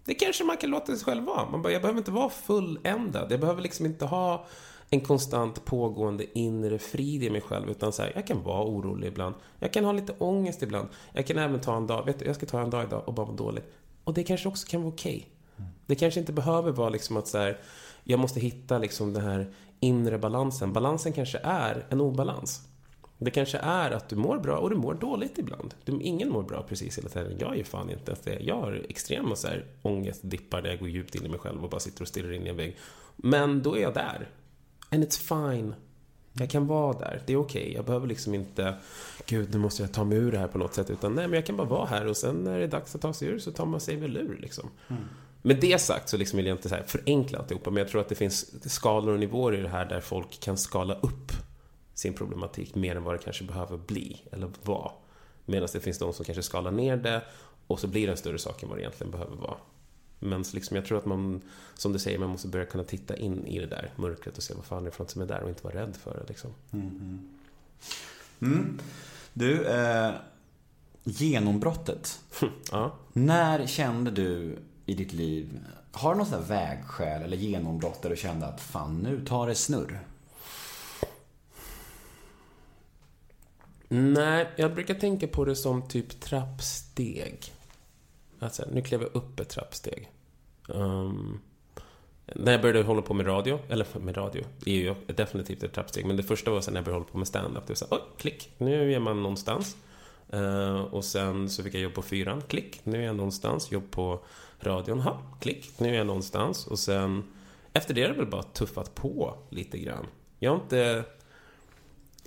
Det kanske man kan låta sig själv vara. Man bara, jag behöver inte vara fulländad. Jag behöver liksom inte ha en konstant pågående inre frid i mig själv. Utan så här, jag kan vara orolig ibland. Jag kan ha lite ångest ibland. Jag kan även ta en dag, vet du, jag ska ta en dag idag och bara må dåligt. Och det kanske också kan vara okej. Okay. Det kanske inte behöver vara liksom att så här, jag måste hitta liksom den här inre balansen. Balansen kanske är en obalans. Det kanske är att du mår bra och du mår dåligt ibland. Du, ingen mår bra precis hela tiden. Jag är fan inte ens det. Jag har extrema så här, ångestdippar där jag går djupt in i mig själv och bara sitter och stirrar in i en vägg. Men då är jag där. And it's fine. Jag kan vara där. Det är okej. Okay. Jag behöver liksom inte, gud, nu måste jag ta mig ur det här på något sätt. Utan nej, men jag kan bara vara här och sen när det är dags att ta sig ur så tar man sig väl ur liksom. Mm. Med det sagt så liksom vill jag inte så här förenkla alltihopa, men jag tror att det finns skalor och nivåer i det här där folk kan skala upp sin problematik mer än vad det kanske behöver bli, eller vara. Medan det finns de som kanske skalar ner det och så blir det en större sak än vad det egentligen behöver vara. Men liksom, jag tror att man, som du säger, man måste börja kunna titta in i det där mörkret och se vad fan det är för något som är där och inte vara rädd för det. Liksom. Mm. Mm. Du, eh, genombrottet. ja. När kände du i ditt liv, har du något sånt vägskäl eller genombrott där du kände att fan, nu tar det snurr? Nej, jag brukar tänka på det som typ trappsteg. Alltså, nu klev jag upp ett trappsteg. Um, när jag började hålla på med radio, eller med radio, är ju definitivt ett trappsteg. Men det första var sen när jag började hålla på med stand-up. Det var så oj, klick, nu är man någonstans. Uh, och sen så fick jag jobb på fyran, klick, nu är jag någonstans. Jobb på radion, ha, klick, nu är jag någonstans. Och sen, efter det har det väl bara tuffat på lite grann. Jag har inte...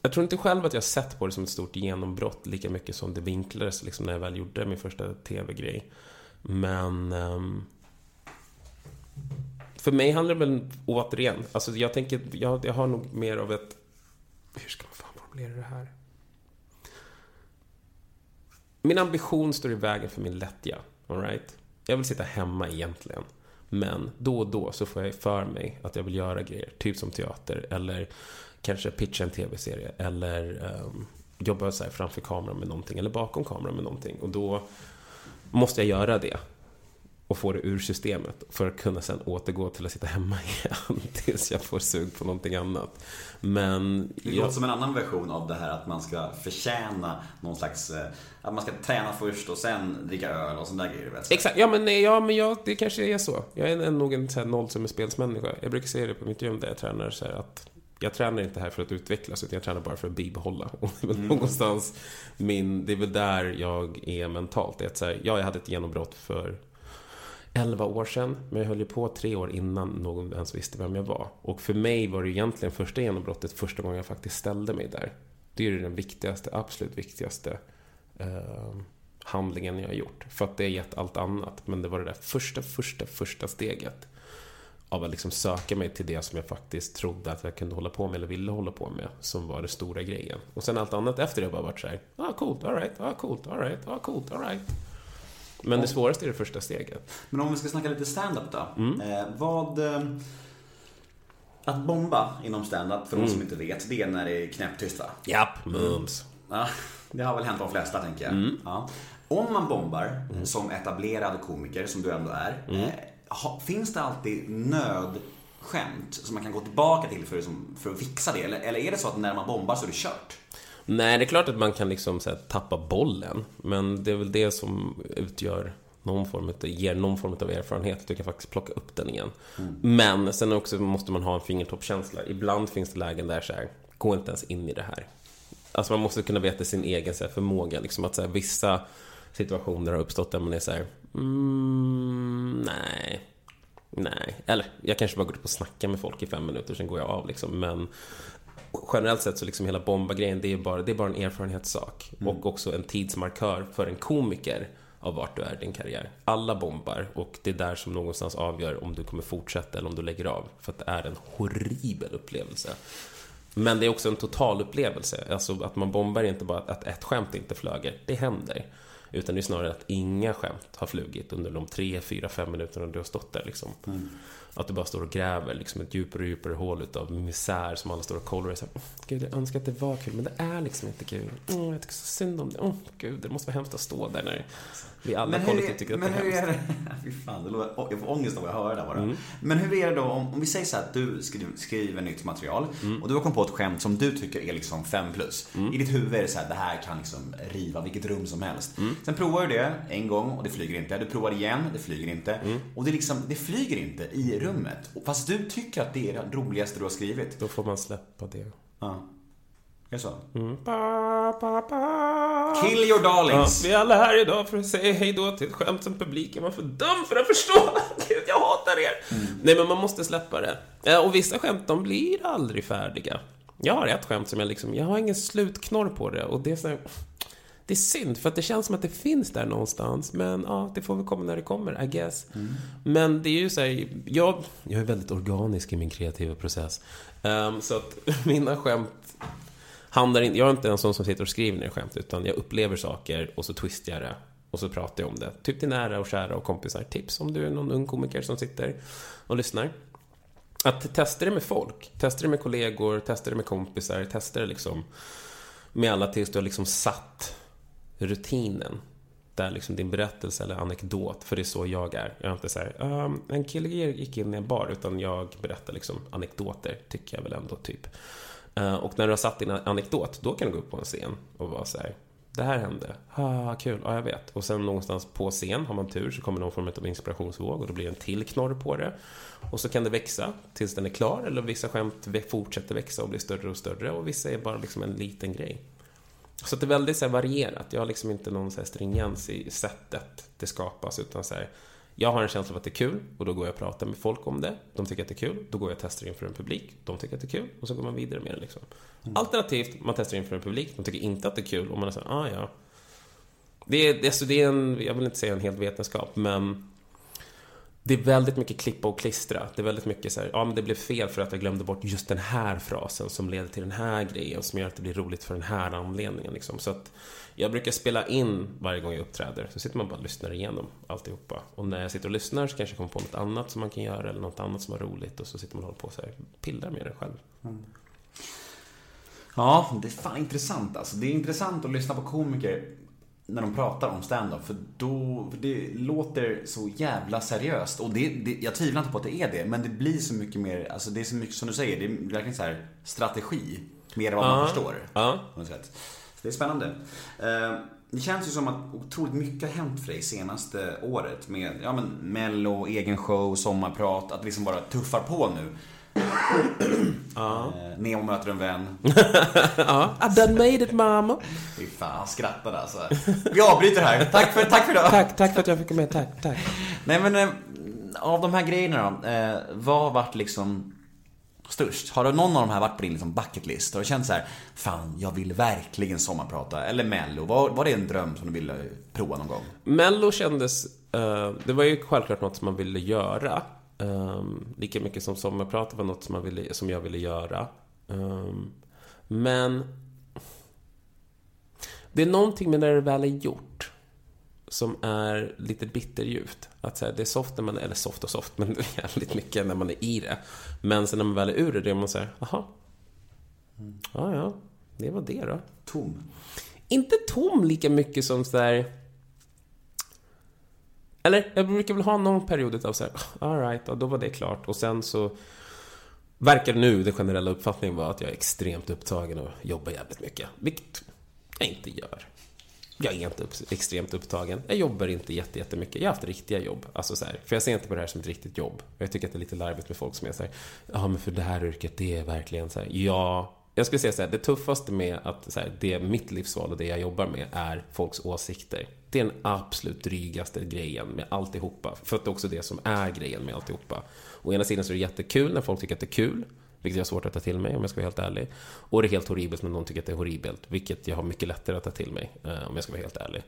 Jag tror inte själv att jag sett på det som ett stort genombrott lika mycket som det vinklades liksom när jag väl gjorde min första TV-grej. Men... Um, för mig handlar det väl återigen, alltså jag tänker, jag, jag har nog mer av ett... Hur ska man fan formulera det här? min ambition står i vägen för min lättja. alright? Jag vill sitta hemma egentligen. Men då och då så får jag för mig att jag vill göra grejer, typ som teater eller kanske pitcha en tv-serie eller um, jobba så framför kameran med någonting eller bakom kameran med någonting. Och då måste jag göra det och få det ur systemet för att kunna sen återgå till att sitta hemma igen tills jag får sug på någonting annat. Men... Det låter jag... som en annan version av det här att man ska förtjäna någon slags... Eh, att man ska träna först och sen dricka öl och sådana där grejer. Exakt, ja men, ja, men jag, det kanske är så. Jag är nog en nollsummespelsmänniska. Jag brukar säga det på mitt gym där jag tränar så att jag tränar inte här för att utvecklas, utan jag tränar bara för att bibehålla. Och det är väl mm. någonstans min, det är väl där jag är mentalt. Det är att så här, ja, jag hade ett genombrott för 11 år sedan, men jag höll ju på tre år innan någon ens visste vem jag var. Och för mig var det egentligen första genombrottet första gången jag faktiskt ställde mig där. Det är ju den viktigaste, absolut viktigaste eh, handlingen jag har gjort. För att det har gett allt annat, men det var det där första, första, första steget av att liksom söka mig till det som jag faktiskt trodde att jag kunde hålla på med eller ville hålla på med som var det stora grejen. Och sen allt annat efter det har bara varit så här, ah coolt, alright, ah coolt, alright, ah coolt, alright. Men det svåraste är det första steget. Men om vi ska snacka lite stand-up då. Mm. Eh, vad... Eh, att bomba inom stand-up, för mm. de som inte vet, det är när det är knäpptyst va? Japp, mums. Ja, det har väl hänt de flesta tänker jag. Mm. Ja. Om man bombar mm. som etablerad komiker, som du ändå är, mm. eh, finns det alltid nödskämt som man kan gå tillbaka till för, för att fixa det? Eller, eller är det så att när man bombar så är det kört? Nej, det är klart att man kan liksom så här, tappa bollen. Men det är väl det som utgör någon form av, ger någon form av erfarenhet. Att du kan faktiskt plocka upp den igen. Mm. Men sen också måste man ha en fingertoppskänsla. Ibland finns det lägen där så här, gå inte ens in i det här. Alltså man måste kunna veta sin egen så här, förmåga. Liksom att så här, vissa situationer har uppstått där man är så här, mm, nej. Nej, eller jag kanske bara går upp och snackar med folk i fem minuter, sen går jag av liksom. Men generellt sett så liksom hela bomba-grejen, det är bara, det är bara en erfarenhetssak. Mm. Och också en tidsmarkör för en komiker av vart du är i din karriär. Alla bombar och det är där som någonstans avgör om du kommer fortsätta eller om du lägger av. För att det är en horribel upplevelse. Men det är också en total upplevelse. Alltså att man bombar är inte bara att ett skämt inte flöger. Det händer. Utan det är snarare att inga skämt har flugit under de tre, fyra, fem minuterna du har stått där. Liksom. Mm. Att du bara står och gräver liksom ett djupare och djupare hål utav misär som alla står och kollar och säger Gud, jag önskar att det var kul, men det är liksom inte kul. Mm, jag tycker så synd om det. Oh, Gud, det måste vara hemskt att stå där när vi alla kollektivt tycker att det är hemskt. Men hur är det? Fy fan, det låter, jag får ångest av att höra det där bara. Mm. Men hur är det då om, om vi säger så här att du skriver, skriver nytt material mm. och du har kommit på ett skämt som du tycker är liksom 5 plus. Mm. I ditt huvud är det så här, det här kan liksom riva vilket rum som helst. Sen provar du det en gång och det flyger inte. Du provar igen, det flyger inte. Mm. Och det, liksom, det flyger inte i rummet. Fast du tycker att det är det roligaste du har skrivit. Då får man släppa det. Ja. Är det så? Mm. Ba, ba, ba. Kill your darlings. Ja, vi är alla här idag för att säga hej då till ett skämt som publiken var för dum för att förstå. Gud, jag hatar er. Mm. Nej, men man måste släppa det. Och vissa skämt, de blir aldrig färdiga. Jag har ett skämt som jag liksom, jag har ingen slutknorr på det och det är så här, det är synd, för att det känns som att det finns där någonstans. Men ja, det får väl komma när det kommer, I guess. Mm. Men det är ju så här, jag, jag är väldigt organisk i min kreativa process. Um, så att mina skämt handlar inte... Jag är inte en sån som sitter och skriver ner skämt, utan jag upplever saker och så twistar jag det. Och så pratar jag om det. Typ till nära och kära och kompisar. Tips om du är någon ung komiker som sitter och lyssnar. Att testa det med folk. Testa det med kollegor, testa det med kompisar, testa det liksom med alla tills du har liksom satt rutinen. Där liksom din berättelse eller anekdot, för det är så jag är. Jag är inte så här, um, en kille gick in i en bar, utan jag berättar liksom anekdoter, tycker jag väl ändå, typ. Uh, och när du har satt din anekdot, då kan du gå upp på en scen och vara så här, det här hände, ha kul, ja jag vet. Och sen någonstans på scen, har man tur, så kommer någon form av inspirationsvåg och då blir det en till knorr på det. Och så kan det växa tills den är klar, eller vissa skämt fortsätter växa och blir större och större och vissa är bara liksom en liten grej. Så det är väldigt så här, varierat. Jag har liksom inte någon så här, stringens i sättet det skapas, utan så här, jag har en känsla av att det är kul och då går jag och pratar med folk om det. De tycker att det är kul. Då går jag och testar inför en publik. De tycker att det är kul och så går man vidare med det. Liksom. Mm. Alternativt, man testar inför en publik. De tycker inte att det är kul och man är så ah ja. Det är, alltså, det är en, jag vill inte säga en helt vetenskap, men det är väldigt mycket klippa och klistra. Det är väldigt mycket så här, ja men det blev fel för att jag glömde bort just den här frasen som leder till den här grejen som gör att det blir roligt för den här anledningen. Liksom. Så att jag brukar spela in varje gång jag uppträder. Så sitter man bara och lyssnar igenom alltihopa. Och när jag sitter och lyssnar så kanske jag kommer på något annat som man kan göra eller något annat som var roligt. Och så sitter man och håller på och så här, pillar med det själv. Mm. Ja, det är fan intressant alltså. Det är intressant att lyssna på komiker när de pratar om stand-up för då, för det låter så jävla seriöst. Och det, det, jag tvivlar inte på att det är det, men det blir så mycket mer, alltså det är så mycket som du säger, det är verkligen så här strategi. Mer än vad man förstår. Ja. På något sätt. Så det är spännande. Eh, det känns ju som att otroligt mycket har hänt för dig senaste året med, ja men mello, egen show, sommarprat, att det liksom bara tuffar på nu. Ja. Eh, Nemo möter en vän. ja, I done made it mamma. Fy fan, han skrattade alltså. Vi avbryter här. Tack för, tack för idag. Tack, tack för att jag fick med. Tack, tack. Nej men, eh, av de här grejerna då. Eh, vad har varit liksom störst? Har någon av de här varit på din liksom bucket list? Har du känt så här, fan jag vill verkligen sommarprata? Eller mello? Var, var det en dröm som du ville prova någon gång? Mello kändes, uh, det var ju självklart något som man ville göra. Um, lika mycket som sommarprat var något som, man ville, som jag ville göra. Um, men det är någonting med när det väl är gjort som är lite bitterljuvt. Att så här, det är soft när man, eller soft och soft, men jävligt mycket när man är i det. Men sen när man väl är ur det, då är man såhär, jaha. Ja, ja, det var det då. Tom? Inte tom lika mycket som sådär eller, jag brukar väl ha någon period av så här, ah, alright, ja, då var det klart. Och sen så verkar nu den generella uppfattningen vara att jag är extremt upptagen och jobbar jävligt mycket. Vilket jag inte gör. Jag är inte upp, extremt upptagen. Jag jobbar inte jättemycket. Jag har haft riktiga jobb. Alltså så här, för jag ser inte på det här som ett riktigt jobb. Jag tycker att det är lite larvigt med folk som är så här, ja men för det här yrket, det är verkligen så här, ja, jag skulle säga så här, det tuffaste med att så här, det är mitt livsval och det jag jobbar med är folks åsikter. Det är den absolut drygaste grejen med alltihopa. För att det är också det som är grejen med alltihopa. Å ena sidan så är det jättekul när folk tycker att det är kul. Vilket jag har svårt att ta till mig om jag ska vara helt ärlig. Och det är helt horribelt när någon tycker att det är horribelt. Vilket jag har mycket lättare att ta till mig eh, om jag ska vara helt ärlig.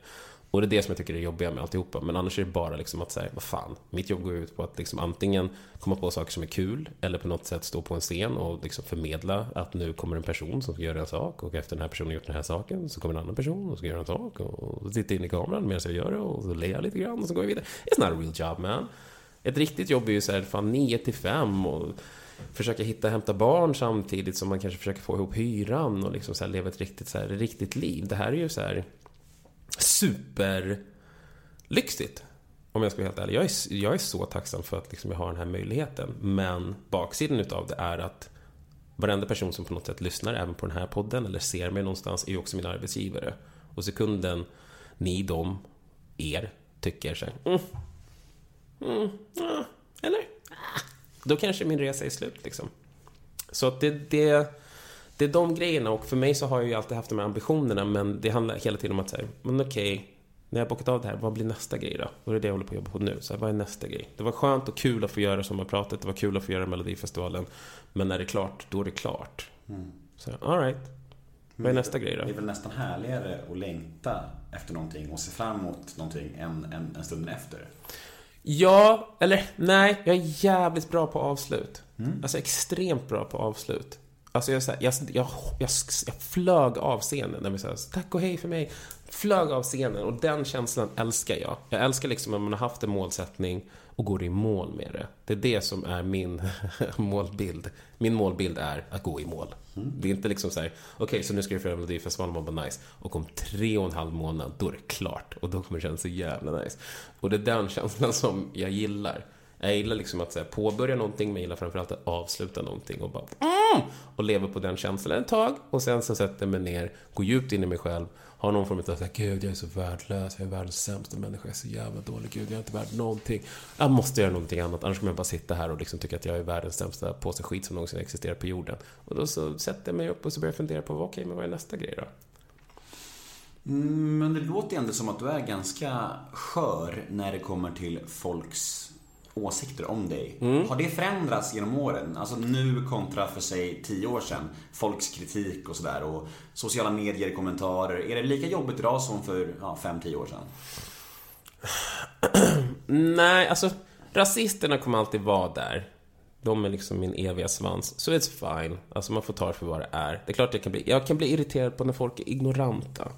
Och det är det som jag tycker är jobbiga med alltihopa. Men annars är det bara liksom att säga, vad fan. Mitt jobb går ut på att liksom antingen komma på saker som är kul. Eller på något sätt stå på en scen och liksom förmedla att nu kommer en person som ska göra en sak. Och efter den här personen gjort den här saken så kommer en annan person och ska göra en sak. Och sitta in i kameran medan jag gör det och så ler jag lite grann och så går jag vidare. It's not a real job man. Ett riktigt jobb är ju så här, fan 9 till 5 och försöka hitta hämta barn samtidigt som man kanske försöker få ihop hyran och liksom så här leva ett riktigt, så här, riktigt liv. Det här är ju så här superlyxigt. Om jag ska vara helt ärlig. Jag är, jag är så tacksam för att liksom jag har den här möjligheten. Men baksidan utav det är att varenda person som på något sätt lyssnar även på den här podden eller ser mig någonstans är ju också min arbetsgivare. Och sekunden ni, dem, er tycker så här, mm, mm, ah, eller? Ah, då kanske min resa är slut liksom. Så att det, det det är de grejerna och för mig så har jag ju alltid haft de här ambitionerna men det handlar hela tiden om att säga, men okej, okay, när jag bockat av det här, vad blir nästa grej då? Och det är det jag håller på att jobba på nu. Så här, vad är nästa grej? Det var skönt och kul att få göra sommarpratet, det var kul att få göra Melodifestivalen. Men när det är klart, då är det klart. Mm. Så alright. Vad är nästa grej då? Det är väl nästan härligare att längta efter någonting och se fram emot någonting än, än, än stunden efter. Ja, eller nej, jag är jävligt bra på avslut. Mm. Alltså extremt bra på avslut. Alltså jag, jag, jag, jag, jag flög av scenen när vi sa tack och hej för mig. Flög av scenen och den känslan älskar jag. Jag älskar liksom när man har haft en målsättning och går i mål med det. Det är det som är min målbild. Min målbild är att gå i mål. Mm. Det är inte liksom så här, okej, okay, så nu ska vi göra Melodifestivalen, man bara nice. Och om tre och en halv månad, då är det klart. Och då kommer det kännas så jävla nice. Och det är den känslan som jag gillar. Jag gillar liksom att här, påbörja någonting, men jag gillar framförallt att avsluta någonting och bara mm! och leva på den känslan ett tag. Och sen så sätter jag mig ner, går djupt in i mig själv, har någon form av att gud, jag är så värdelös, jag är världens sämsta människa, jag är så jävla dålig, gud, jag är inte värd någonting. Jag måste göra någonting annat, annars kommer jag bara sitta här och liksom tycka att jag är världens sämsta påse skit som någonsin existerar på jorden. Och då så sätter jag mig upp och så börjar jag fundera på, okej, okay, men vad är nästa grej då? Mm, men det låter ändå som att du är ganska skör när det kommer till folks åsikter om dig. Mm. Har det förändrats genom åren? Alltså nu kontra för sig tio år sedan. Folks kritik och sådär och sociala medier, kommentarer. Är det lika jobbigt idag som för ja, fem, tio år sedan? Nej, alltså Rasisterna kommer alltid vara där. De är liksom min eviga svans. Så it's fine. Alltså man får ta det för vad det är. Det är klart jag kan bli, jag kan bli irriterad på när folk är ignoranta.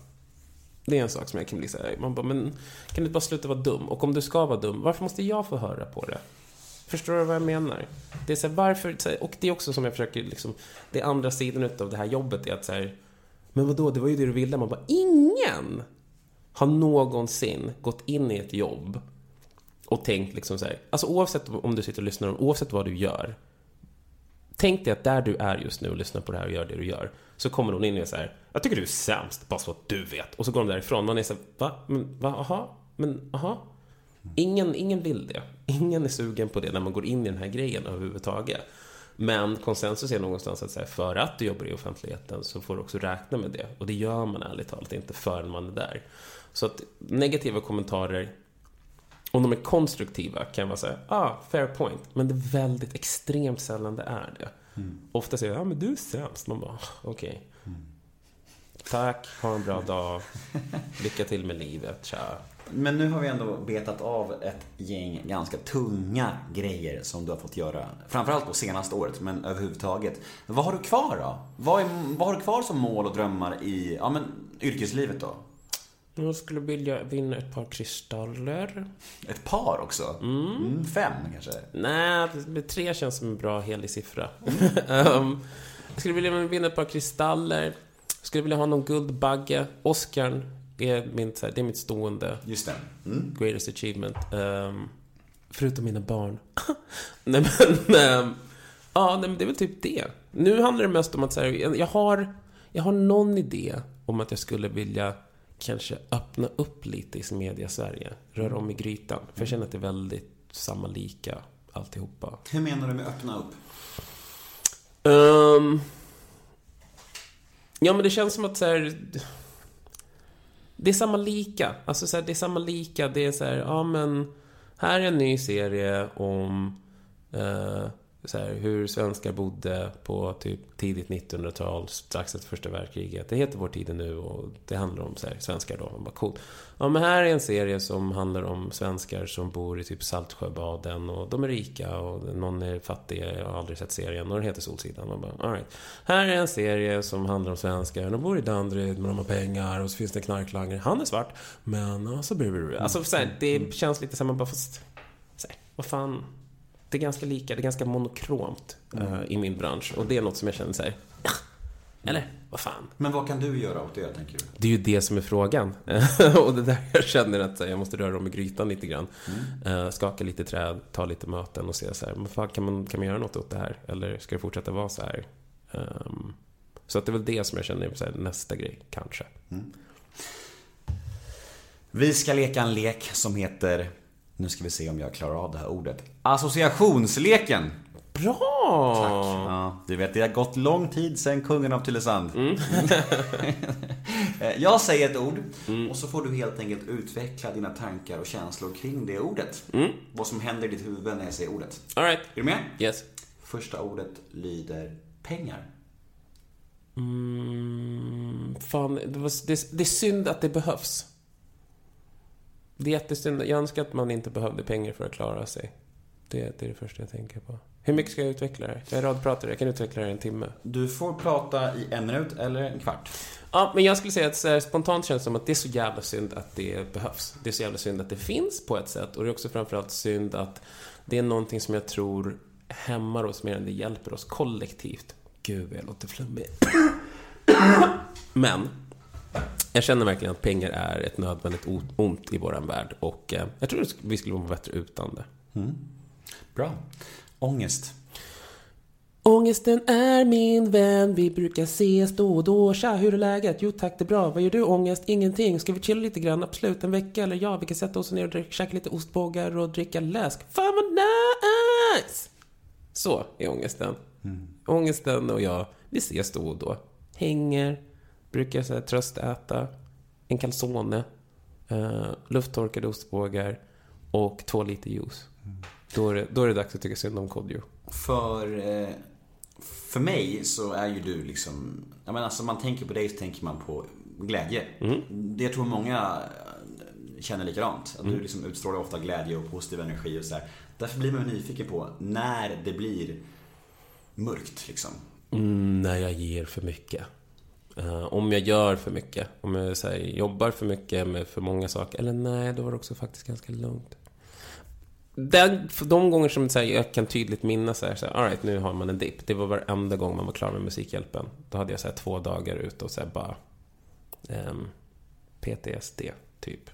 Det är en sak som jag kan bli såhär, man bara, men kan du inte bara sluta vara dum? Och om du ska vara dum, varför måste jag få höra på det? Förstår du vad jag menar? Det är så här, varför, så här, och det är också som jag försöker liksom, det andra sidan utav det här jobbet är att så här, men vadå, det var ju det du ville. Man bara, ingen har någonsin gått in i ett jobb och tänkt liksom så här, alltså oavsett om du sitter och lyssnar, oavsett vad du gör. Tänk dig att där du är just nu och lyssnar på det här och gör det du gör, så kommer hon in och säger jag tycker du är sämst, bara så att du vet. Och så går de därifrån. Man är så här, va? Men, va? Aha? Men, aha? Ingen, ingen vill det. Ingen är sugen på det när man går in i den här grejen överhuvudtaget. Men konsensus är någonstans att säga, för att du jobbar i offentligheten så får du också räkna med det. Och det gör man ärligt talat inte förrän man är där. Så att negativa kommentarer, om de är konstruktiva, kan vara säga, ah, fair point. Men det är väldigt extremt sällan det är det. Mm. Ofta säger jag, ja men du är sämst. Man bara, okej. Okay. Mm. Tack, ha en bra dag. Lycka till med livet, tja. Men nu har vi ändå betat av ett gäng ganska tunga grejer som du har fått göra. Framförallt på senaste året, men överhuvudtaget. Vad har du kvar då? Vad, är, vad har du kvar som mål och drömmar i ja, men, yrkeslivet då? Jag skulle vilja vinna ett par kristaller. Ett par också? Mm. Mm, fem kanske? Nej, tre känns som en bra helig siffra. um, jag skulle vilja vinna ett par kristaller. Jag skulle vilja ha någon guldbagge. Oscarn är, min, det är mitt stående Just det. Mm. greatest achievement. Um, förutom mina barn. nej men, um, ja, nej, men det är väl typ det. Nu handlar det mest om att så här, jag, har, jag har någon idé om att jag skulle vilja kanske öppna upp lite i media-Sverige. Röra om i grytan. För jag känner att det är väldigt samma lika alltihopa. Hur menar du med öppna upp? Um, ja, men det känns som att så här, Det är samma lika. Alltså så här, det är samma lika. Det är så här, ja men... Här är en ny serie om... Uh, så här, hur svenskar bodde på typ tidigt 1900-tal, strax efter första världskriget. Det heter Vår tid nu och det handlar om så här, svenskar då. Man bara, coolt. Ja, men här är en serie som handlar om svenskar som bor i typ Saltsjöbaden och de är rika och någon är fattig, jag har aldrig sett serien och den heter Solsidan. Man bara, all right. Här är en serie som handlar om svenskar, de bor i Danderyd men de har pengar och så finns det en knarklangare. Han är svart, men så blir det... Alltså, så här, det känns lite som man bara, fast... Så här, vad fan det är ganska lika, det är ganska monokromt mm. uh, i min bransch. Och det är något som jag känner så här, eller? Vad fan? Men vad kan du göra åt det, tänker du? Det är ju det som är frågan. och det är där jag känner att jag måste röra om i grytan lite grann. Mm. Uh, skaka lite träd, ta lite möten och se så här, men fan, kan, man, kan man göra något åt det här? Eller ska det fortsätta vara så här? Um, så att det är väl det som jag känner är här, nästa grej, kanske. Mm. Vi ska leka en lek som heter nu ska vi se om jag klarar av det här ordet. Associationsleken. Bra! Tack. Ja, du vet, det har gått lång tid sedan kungen av Tylösand. Mm. jag säger ett ord mm. och så får du helt enkelt utveckla dina tankar och känslor kring det ordet. Mm. Vad som händer i ditt huvud när jag säger ordet. All right. Är du med? Yes. Första ordet lyder pengar. Mm, fan, det, var, det, det är synd att det behövs. Det är jättesynd. Jag önskar att man inte behövde pengar för att klara sig. Det, det är det första jag tänker på. Hur mycket ska jag utveckla det? Jag är radpratare, jag kan utveckla det i en timme. Du får prata i en minut eller en kvart. Ja, men jag skulle säga att här, spontant känns det som att det är så jävla synd att det behövs. Det är så jävla synd att det finns på ett sätt. Och det är också framförallt synd att det är någonting som jag tror hämmar oss mer än det hjälper oss kollektivt. Gud, jag låter flummig. Men, jag känner verkligen att pengar är ett nödvändigt ont i våran värld och eh, jag tror att vi skulle må bättre utan det. Mm. Bra. Ångest. Ångesten är min vän, vi brukar ses då och då. Tja, hur är läget? Jo tack, det är bra. Vad gör du ångest? Ingenting. Ska vi chilla lite grann? Absolut, en vecka eller ja, vi kan sätta oss ner och käka lite ostbågar och dricka läsk. Fan vad nice! Så är ångesten. Mm. Ångesten och jag, vi ses då och då. Hänger, brukar jag tröstäta en calzone, uh, lufttorkade ostbågar och två liter juice. Mm. Då, är det, då är det dags att tycka synd om Kodjo. För, eh, för mig så är ju du liksom, jag menar alltså man tänker på dig så tänker man på glädje. Mm. Det jag tror många känner likadant. Att Mm. Du liksom utstrålar ofta glädje och positiv energi och sådär. Därför blir man nyfiken på när det blir mörkt liksom. Mm, när jag ger för mycket. Eh, om jag gör för mycket. Om jag här, jobbar för mycket med för många saker. Eller nej, då var det också faktiskt ganska lugnt. Den, för de gånger som här, jag kan tydligt minnas så här, så här, all right, nu har man en dipp. Det var varenda gång man var klar med Musikhjälpen. Då hade jag så här, två dagar ute och så bara ehm, PTSD, typ.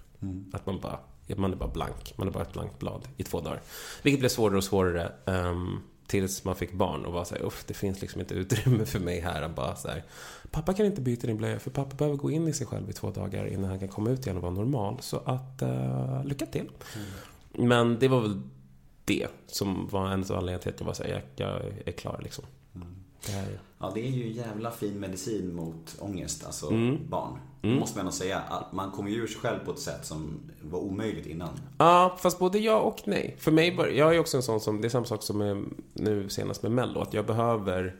Att man bara, man är bara blank. Man är bara ett blankt blad i två dagar. Vilket blev svårare och svårare ehm, tills man fick barn och var så här, uff, det finns liksom inte utrymme för mig här. Att bara så här, pappa kan inte byta din blöja för pappa behöver gå in i sig själv i två dagar innan han kan komma ut igen och vara normal. Så att, uh, lycka till. Men det var väl det som var en av anledningarna till att jag var så här, jag, jag är klar liksom. Det här, Ja, det är ju jävla fin medicin mot ångest, alltså Mm. barn. Det måste man ändå säga. Att Man kommer ju ur sig själv på ett sätt som var omöjligt innan. Ja, fast både ja och nej. För mig, bör- jag är också en sån som, det är samma sak som nu senast med Mello, att jag behöver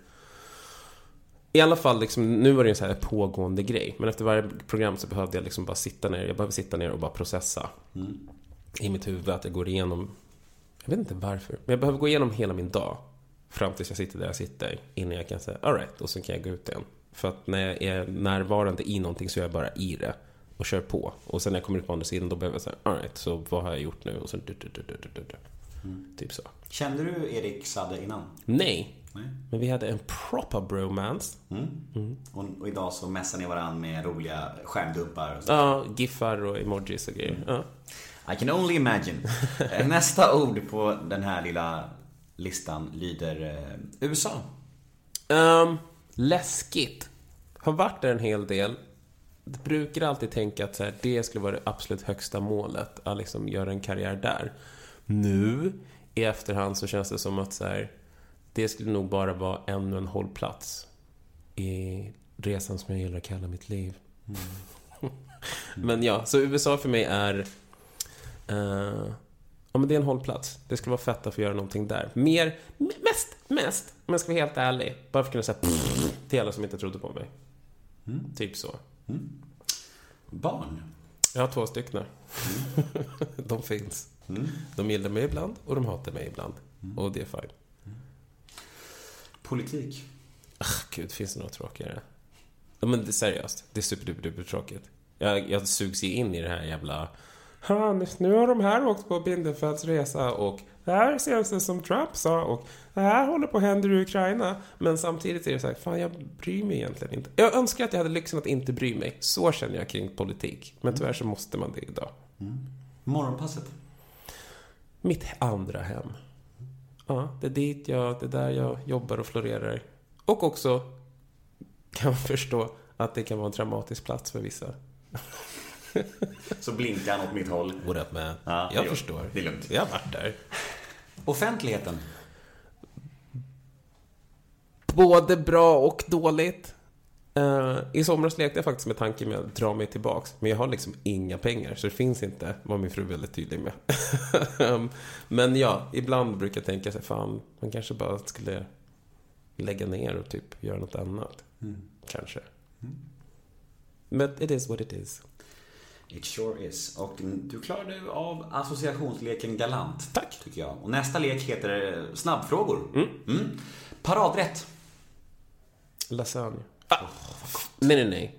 i alla fall, liksom, nu var det en så här pågående grej. Men efter varje program så behövde jag liksom bara sitta ner. Jag behöver sitta ner och bara processa. I mitt huvud att jag går igenom... Jag vet inte varför. Men jag behöver gå igenom hela min dag. Fram tills jag sitter där jag sitter. Innan jag kan säga alright, och sen kan jag gå ut igen. För att när jag är närvarande i någonting så är jag bara i det. Och kör på. Och sen när jag kommer ut på andra sidan då behöver jag säga alright, så vad har jag gjort nu? Och sen du, du, du, du, du, du, du. Typ så. Kände du Erik Sadde innan? Nej. Nej. Men vi hade en proper bromance. Och, och idag så mässar ni varandra med roliga skärmdumpar och så. Ja, giffar och emojis och grejer. Ja. I can only imagine. Eh, Nästa ord på den här lilla listan lyder eh, USA. Um, läskigt. Har varit där en hel del. Jag brukar alltid tänka att så här, det skulle vara det absolut högsta målet. Att liksom göra en karriär där. Nu, i efterhand, så känns det som att så här, det skulle nog bara vara ännu en hållplats i resan som jag gillar att kalla mitt liv. men ja, så USA för mig är... eh, ja, men det är en hållplats. Det skulle vara fett att få göra någonting där. Mer, mest, mest, om jag ska vara helt ärlig, bara för att kunna säga till alla som inte trodde på mig. Typ så. Barn. Jag har två stycken. de finns. De gillar mig ibland och de hatar mig ibland. Och det är fine. Politik. Ah, Gud, finns det något tråkigare? Ja, men det är seriöst. Det är superduper tråkigt. Jag, jag sugs ju in i det här jävla... "Ha, nu- har de här åkt på Bindefelds resa och det här känns det som Trump sa och det här håller på att hända i Ukraina. Men samtidigt är det så här, fan jag bryr mig egentligen inte. Jag önskar att jag hade lyxen att inte bry mig. Så känner jag kring politik. Men tyvärr så måste man det idag. Morgonpasset. Mitt andra hem. Ja, det är dit jag, det är där jag jobbar och florerar. Och också kan förstå att det kan vara en traumatisk plats för vissa. Så blinkar han åt mitt håll. What up man? Ja, jag är förstår. Det är lugnt. Jag har varit där. Offentligheten. Både bra och dåligt. Eh, I somras lekte jag faktiskt med tanken med att dra mig tillbaks. Men jag har liksom inga pengar, så det finns inte, var min fru väldigt tydlig med. Um, men ja, ibland brukar jag tänka sig, fan, man kanske bara skulle lägga ner och typ göra något annat. Kanske. Men it is what it is. It sure is. Och du klarade av associationsleken galant. Tack. Tycker jag. Och nästa lek heter snabbfrågor. Mm. Paradrätt. Lasagne. Ah, nej, nej, nej.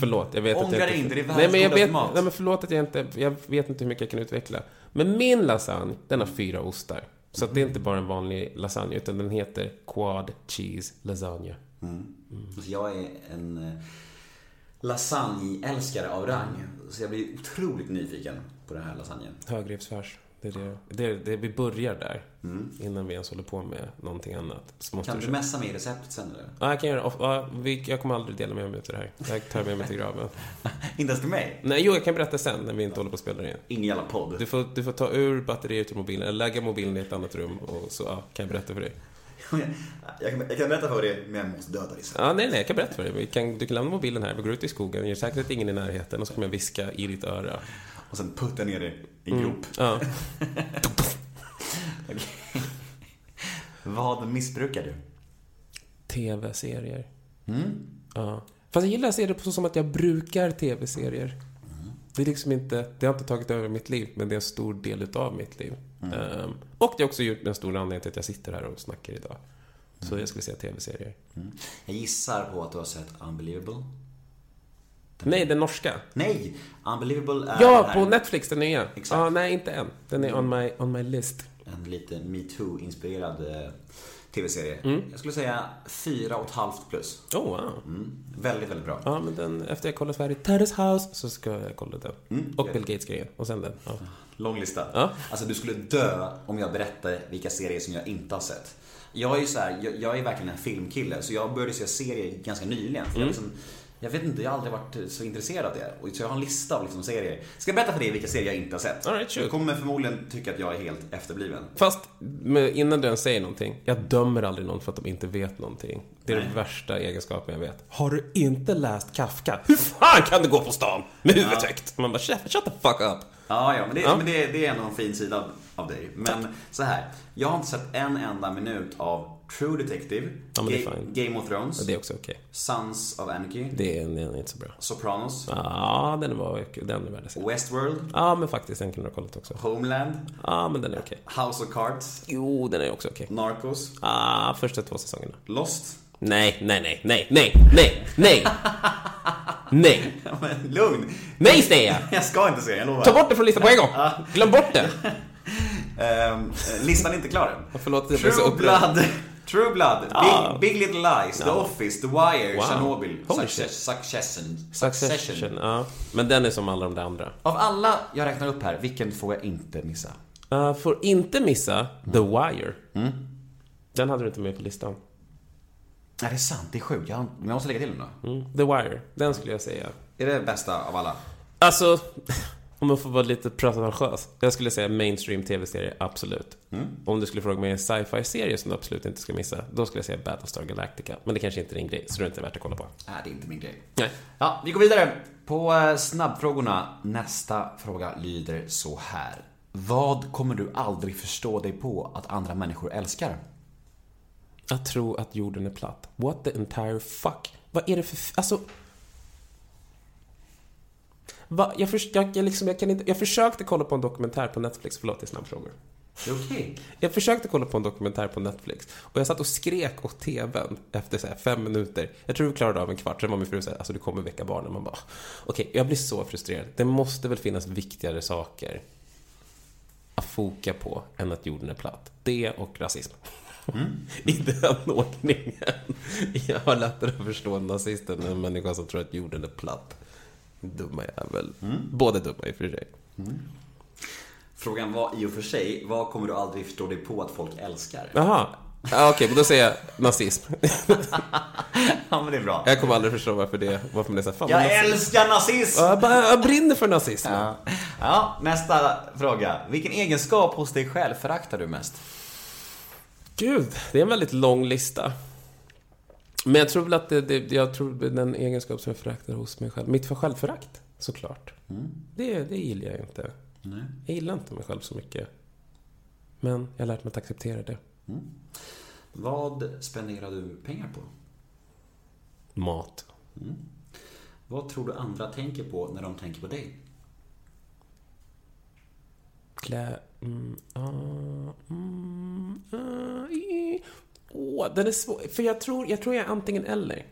Förlåt, jag vet att Ångra jag dig inte, det är Nej, men jag vet, mat. nej, men förlåt att jag inte... Jag vet inte hur mycket jag kan utveckla. Men min lasagne, den har fyra ostar. Så att det är inte bara en vanlig lasagne, utan den heter Quad Cheese Lasagne. Alltså, jag är en eh, lasagneälskare av rang. Så jag blir otroligt nyfiken på den här lasagnen. Högrevsfärs. Det är det, det, är det. Vi börjar där. Innan vi ens håller på med någonting annat. Kan du messa mig receptet sen eller? Ja, jag kan göra ja, vi, Jag kommer aldrig dela med mig av det här. Jag tar med mig till graven. Inte ens till mig? Nej, jo, jag kan berätta sen när vi inte håller på att spela igen. Ingen jävla podd. Du får, du får ta ur batteriet ur mobilen, eller lägga mobilen i ett annat rum och så ja, kan jag berätta för dig. Jag, kan, jag kan berätta för dig, men jag måste döda dig sen. Ja, nej, nej, jag kan berätta för dig. Vi kan, du kan lämna mobilen här, vi går ut i skogen, gör säkert att ingen är i närheten och så kommer jag viska i ditt öra. Och sen putta ner dig i en grop. Ja. Vad missbrukar du? TV-serier. Ja. Fast jag gillar att se det på så som att jag brukar TV-serier. Det är liksom inte, det har inte tagit över mitt liv, men det är en stor del utav mitt liv. Ehm, och det har också gjort en stor anledning till att jag sitter här och snackar idag. Så jag skulle säga tv-serier. Jag gissar på att du har sett Unbelievable. Nej, den norska. Nej! Unbelievable är Ja, den på Netflix, den nya. Exakt. Ja, nej, inte än. Den är on my, on my list. En lite metoo-inspirerad eh, tv-serie. Mm. Jag skulle säga fyra och ett halvt plus. Oh, wow. Mm. Väldigt, väldigt bra. Ja, men den, efter jag kollat färdigt Terrace House så ska jag kolla den. och Bill Gates-grejen. Och sen den. Ja. Lång lista. Ja. Alltså du skulle dö om jag berättade vilka serier som jag inte har sett. Jag är ju så här, jag, jag är verkligen en filmkille, så jag började se serier ganska nyligen. För jag, Mm. liksom, jag vet inte, jag har aldrig varit så intresserad av det. Och Så jag har en lista av liksom serier. Ska jag berätta för dig vilka serier jag inte har sett? All right, shoot. du kommer förmodligen tycka att jag är helt efterbliven. Fast innan du ens säger någonting, jag dömer aldrig någon för att de inte vet någonting. Det är den värsta egenskapen jag vet. Har du inte läst Kafka? Hur fan kan du gå på stan med huvudet högt? Man bara, shut, the fuck up. Ja, ja, men, det, Ja. men det, det är ändå en fin sida av, av dig. Men så här, jag har inte sett en enda minut av True Detective, Ja, Ga-. Game of Thrones, Ja, Det är också okej. Sons of Anarchy, Det är, den är inte så bra. Sopranos, Ja, den var den är värd att se. Westworld, Ja, men faktiskt, den kunde du ha kollat också. Homeland, Ja, men den är okej. House of Cards, Jo, den är också okej. Narcos, Ah, första två säsongerna. Lost. Nej, nej, nej, nej, nej, nej, nej. Nej. Men lugn! Nej, säger jag! Jag ska inte säga, jag lovar. Ta bort det från listan på en gång! Glöm bort det! Ehm, listan är inte klar än. Förlåt, jag blev så upprörd. True Blood, Ah. Big, Big Little Lies, The. Office, The Wire, Wow. Chernobyl, Success, Succession. Succession. Ja. Men den är som alla de där andra. Av alla jag räknar upp här, vilken får jag inte missa? Uh, får inte missa The Wire. Den hade du inte med på listan. Nej, det är sant. Det är sjukt. Jag, jag måste lägga till den då. Mm. The Wire, den skulle jag säga. Är det bästa av alla? Alltså, om man får vara lite pretentiös. Jag skulle säga mainstream tv-serie, absolut. Om du skulle fråga mig en sci-fi-serie som du absolut inte ska missa, då skulle jag säga Battlestar Galactica. Men det kanske inte är din grej, så det är inte värt att kolla på. Nej, det är inte min grej. Nej. Ja, vi går vidare på eh, snabbfrågorna. Nästa fråga lyder så här. Vad kommer du aldrig förstå dig på att andra människor älskar? Att tro att jorden är platt. What the entire fuck? Vad är det för... Alltså... Va? Jag, förs- jag, jag, liksom, jag, kan inte, jag försökte kolla på en dokumentär på Netflix, förlåt det är snabbfrågor. Okej. Jag försökte kolla på en dokumentär på Netflix och jag satt och skrek åt TVn efter så fem minuter. Jag tror vi klarade av en kvart, sen var min fru såhär, alltså du kommer väcka barnen. Man bara, okej, jag blir så frustrerad. Det måste väl finnas viktigare saker att foka på än att jorden är platt. Det och rasism. I den ordningen. Jag har lättare att förstå en nazist än en människa som tror att jorden är platt. Dumma jävel. Båda dumma i och för sig. Frågan var i och för sig, vad kommer du aldrig förstå dig på att folk älskar? Jaha. Ja, Okej, men då säger jag nazism. Ja, men det är bra. Jag kommer aldrig förstå varför det, varför man är så fan, Jag nazism. älskar nazism! Ja, Jag, bara, jag brinner för nazism. Ja. ja, nästa fråga. Vilken egenskap hos dig själv föraktar du mest? Gud, det är en väldigt lång lista. Men jag tror väl att det, det jag tror den egenskap som jag föraktar hos mig själv, mitt för självförakt, såklart. Det, det gillar jag inte. Jag gillar inte mig själv så mycket. Men jag har lärt mig att acceptera det. Vad spenderar du pengar på? Mat. Vad tror du andra tänker på när de tänker på dig? Klä... Mm, ah, mm, i- Åh, den är svår. För jag tror, jag tror jag är antingen eller.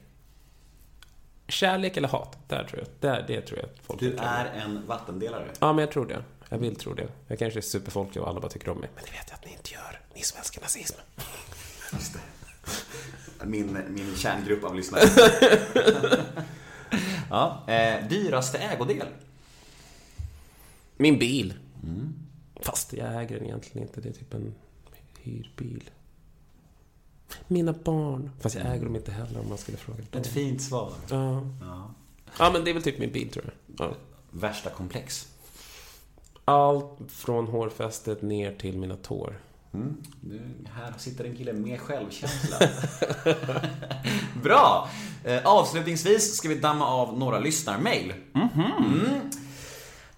Kärlek eller hat. Där tror jag. Där, det tror jag folk Du är en vattendelare. Ja, men jag tror det. Jag vill tro det. Jag kanske är superfolklig och alla bara tycker om mig. Men det vet jag att ni inte gör. Ni som älskar nazism. Just det. Min, min kärngrupp av lyssnare. ja, eh, dyraste ägodel? Min bil. Fast jag äger den egentligen inte. Det är typ en hyrbil. Mina barn. Fast jag äger dem inte heller om man skulle fråga dem. Ett fint svar. Ja. Ja. ja, men det är väl typ min bil tror jag. Ja. Värsta komplex? Allt från hårfästet ner till mina tår. Du, här sitter en kille med självkänsla. Bra! Eh, avslutningsvis ska vi damma av några lyssnarmail. Mm.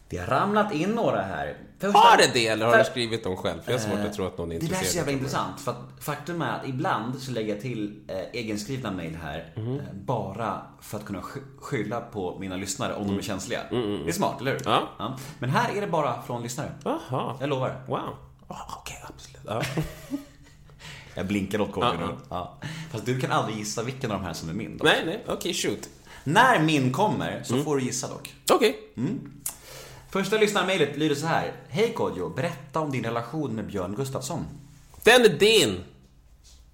Det har ramlat in några här. Första- Har det det eller har för- du skrivit dem själv? För jag har svårt att tro att någon är Det där är så intresserad. jävla intressant. För att faktum är att ibland så lägger jag till eh, egenskrivna mejl här Mhm. eh, bara för att kunna sk- skylla på mina lyssnare om de är känsliga. Det är smart, eller hur? Mm. Ja. Men här är det bara från lyssnare. Jaha. Jag lovar. Wow. Oh, Okej, absolut. Ja. Jag blinkar åt Kodjo Ja, nu. Ja. Fast du kan aldrig gissa vilken av de här som är min. Då. nej, nej. Okej, shoot. När min kommer så Mm. får du gissa dock. Okej. Första lyssnarmejlet lyder så här. Hej Kodjo, berätta om din relation med Björn Gustafsson. Den är din!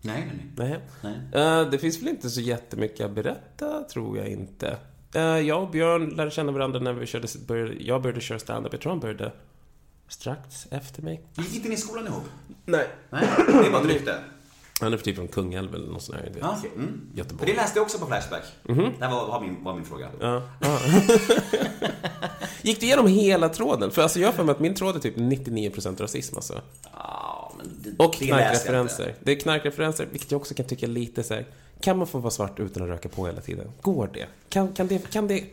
Nej, nej, nej. Nej. Nej. Eh, det finns väl inte så jättemycket att berätta, tror jag inte. Eh, jag och Björn lärde känna varandra när vi körde, började, jag började köra stand-up. Jag tror han började strax efter mig. Gick inte ni i skolan ihop? Nej. Nej, det är bara ett rykte. Han är för typ från Kungälv eller något sånt där. Ja, okej. mm. För Göteborg. det läste jag också på Flashback. Det här var, var, min, var min fråga. Ja, ja. Gick du igenom hela tråden? För alltså jag har för mig att min tråd är typ 99% rasism alltså. Men det, Och det knarkreferenser. Det är knarkreferenser, vilket jag också kan tycka lite så här. Kan man få vara svart utan att röka på hela tiden? Går det? Kan, kan det... Kan det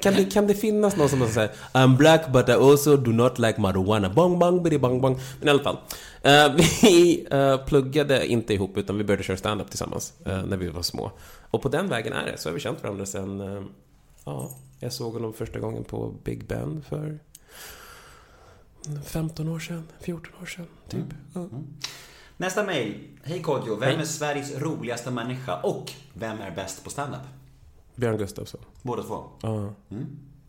kan det, kan det finnas någon som säger I'm black but I also do not like marijuana. Bong, bong, bidi, bong, bong. Men i alla fall. eh, vi eh, pluggade inte ihop utan vi började köra stand-up tillsammans eh, när vi var små. Och på den vägen är det. Så har vi känt varandra sen... ja, jag såg honom första gången på Big Ben för 15 år sedan, 14 år sedan, typ. Ja. Nästa mail. Hej Kodjo, vem Hej. är Sveriges roligaste människa och vem är bäst på stand-up? Björn Gustafsson. Båda två. Ja.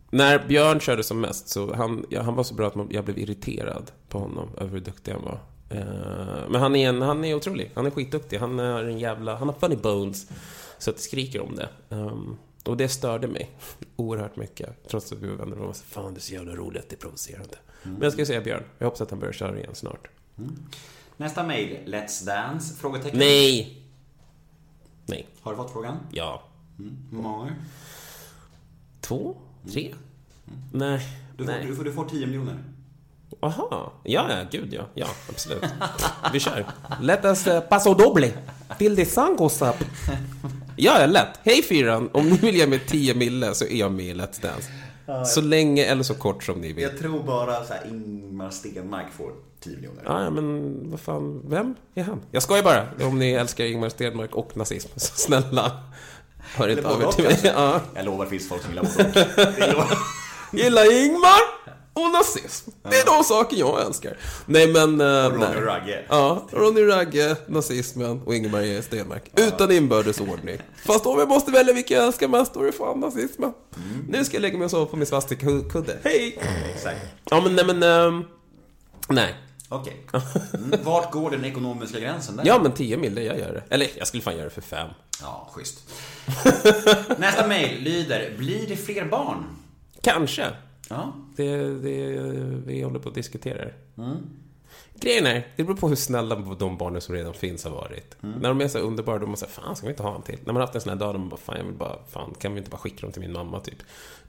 När Björn körde som mest så han, ja, han var så bra att man, jag blev irriterad på honom över hur duktig han var. Eh, men han är, en, han är otrolig. Han är skitduktig. Han är en jävla... Han har funny bones. Så att det skriker om det. Ehm, och det störde mig oerhört mycket. Trots att vi var vänner. Och Fan, det är så jävla roligt. Det är provocerande. Men jag ska säga Björn. Jag hoppas att han börjar köra igen snart. Nästa mail. Let's Dance? Frågetecken. Nej! Nej. Har du fått frågan? Ja. Hur många? Två? Tre? Nej. Du får, Nej. du, får, du får 10 miljoner. Aha, ja, ja, gud ja. Ja, absolut. Vi kör. Let us uh, paso doble. Till the sun goes up. Ja, ja, lätt. Hej fyran, om ni vill ge mig 10 mille så är jag med i Let's Dance. Så länge eller så kort som ni vill. Jag tror bara så här, Ingmar Stenmark får 10 miljoner. Ja, ja, men vad fan, vem är han? Jag skojar bara. Om ni älskar Ingmar Stenmark och nazism, så snälla, hör inte av er till och, mig. Ja. Jag lovar, det finns folk som gillar både och. Gillar Ingmar och nazism. Det är de saker jag älskar. Nej, men... Uh, Ronny nej. Ragge. Ja, Ronny Ragge, nazismen och Ingemar Stenmark. Utan inbördes ordning. Fast om jag måste välja vilken jag älskar mest, då är det fan nazismen. Nu ska jag lägga mig och sova på min svastikakudde. Hej! Exakt. Ja, men nej, men... ehm, nej. Okej. Mm. Vart går den ekonomiska gränsen där? Ja, men 10 mil, det jag gör det. Eller, jag skulle fan göra det för fem. Ja, schysst. Nästa mail lyder, blir det fler barn? Kanske. Ja. Det, det, vi håller på att diskutera det. Grejen är, det beror på hur snälla de barnen som redan finns har varit. När de är så underbara, då måste man säga, fan ska vi inte ha en till? När man har haft en sån här dag, då man bara, fan jag vill bara, fan kan vi inte bara skicka dem till min mamma typ?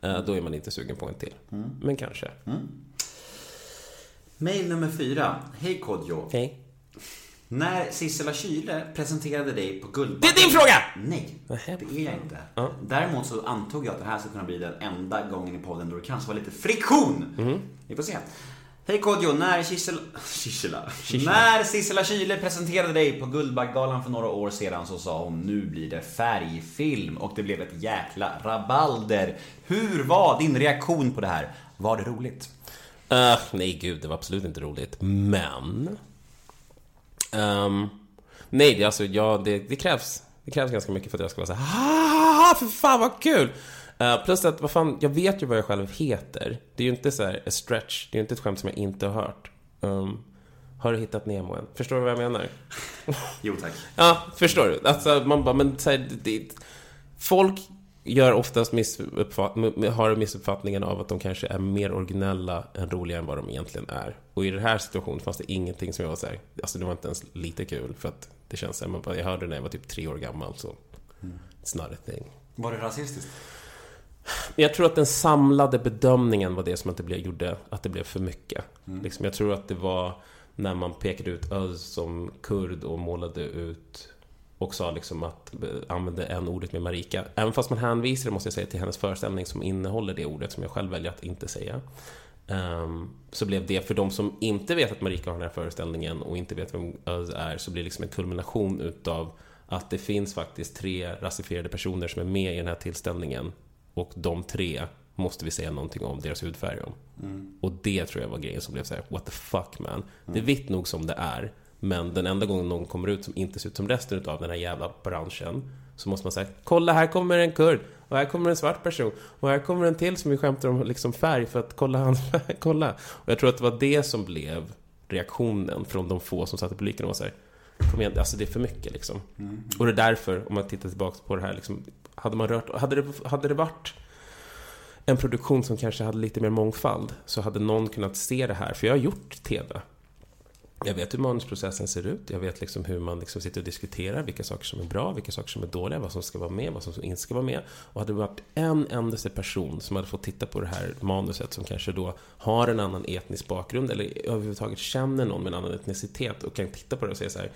Eh, då är man inte sugen på en till. Men kanske. Mail nummer fyra. Hej Kodjo. Okej. När Sissela Kyle presenterade dig på Guldbaggen... Det är din fråga! Nej, det är jag inte. Ja. Däremot så antog jag att det här skulle kunna bli den enda gången i podden då det kanske var lite friktion. Mhm. Vi får se. Hej Kodjo, när Sissela... Sissela? När Sissela Kyle presenterade dig på Guldbaggegalan för några år sedan så sa hon nu blir det färgfilm och det blev ett jäkla rabalder. Hur var din reaktion på det här? Var det roligt? Eh, nej, gud, det var absolut inte roligt. Men... ehm, nej, det, alltså, ja, det, det, krävs, det krävs ganska mycket för att jag ska vara så här, "Ah, för fan vad kul! Eh, plus att, vad fan, jag vet ju vad jag själv heter. Det är ju inte så här a stretch, det är ju inte ett skämt som jag inte har hört. Ehm, har du hittat Nemo än? Förstår du vad jag menar? Jo tack. Ja, förstår du? Alltså, man bara, men så här, det, folk gör oftast har missuppfattningen av att de kanske är mer originella än roliga än vad de egentligen är. Och i den här situationen fanns det ingenting som jag var så här, alltså det var inte ens lite kul för att det känns som jag hörde det när jag var typ tre år gammal så it's not a thing. Var det rasistiskt? Jag tror att den samlade bedömningen var det som att det blev, gjorde att det blev för mycket. Liksom, jag tror att det var när man pekade ut Öz som kurd och målade ut och sa liksom att eh, använde en ordet med Marika. Även fast man hänvisar, måste jag säga, till hennes föreställning som innehåller det ordet som jag själv väljer att inte säga. ehm, så blev det, för de som inte vet att Marika har den här föreställningen och inte vet vem Öz är, så blir det liksom en kulmination utav att det finns faktiskt tre rasifierade personer som är med i den här tillställningen. Och de tre måste vi säga någonting om deras hudfärg om. Och det tror jag var grejen som blev så här: what the fuck man. Det är vitt nog som det är, men den enda gången någon kommer ut som inte ser ut som resten av den här jävla branschen, så måste man säga, kolla här kommer en kurd, och här kommer en svart person, och här kommer en till som vi skämtar om liksom färg, för att kolla hans färg, kolla. Och jag tror att det var det som blev reaktionen från de få som satt i publiken och var så här, kom igen, alltså det är för mycket liksom. Och det är därför, om man tittar tillbaka på det här, liksom, hade man rört, hade det, hade det varit en produktion som kanske hade lite mer mångfald så hade någon kunnat se det här. För jag har gjort TV. Jag vet hur manusprocessen ser ut. Jag vet liksom hur man liksom sitter och diskuterar vilka saker som är bra, vilka saker som är dåliga, vad som ska vara med, vad som inte ska vara med. Och hade det varit en endaste person som hade fått titta på det här manuset som kanske då har en annan etnisk bakgrund eller överhuvudtaget känner någon med en annan etnicitet och kan titta på det och säga så här.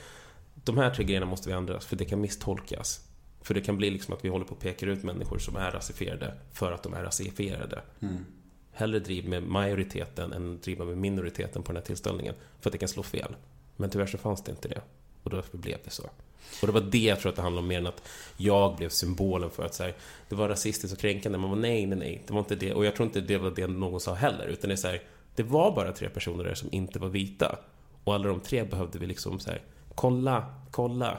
De här tre grejerna måste vi ändra för det kan misstolkas. För det kan bli liksom att vi håller på och pekar ut människor som är rasifierade för att de är rasifierade. Mm. Hellre driv med majoriteten än driva med minoriteten på den här tillställningen. För att det kan slå fel. Men tyvärr så fanns det inte det. Och därför blev det så. Och det var det jag tror att det handlade om mer än att jag blev symbolen för att så här, det var rasistiskt och kränkande. Man var nej, nej, nej. Det var inte det. Och jag tror inte det var det någon sa heller. Utan det är så här, det var bara tre personer där som inte var vita. Och alla de tre behövde vi liksom så här, kolla, kolla.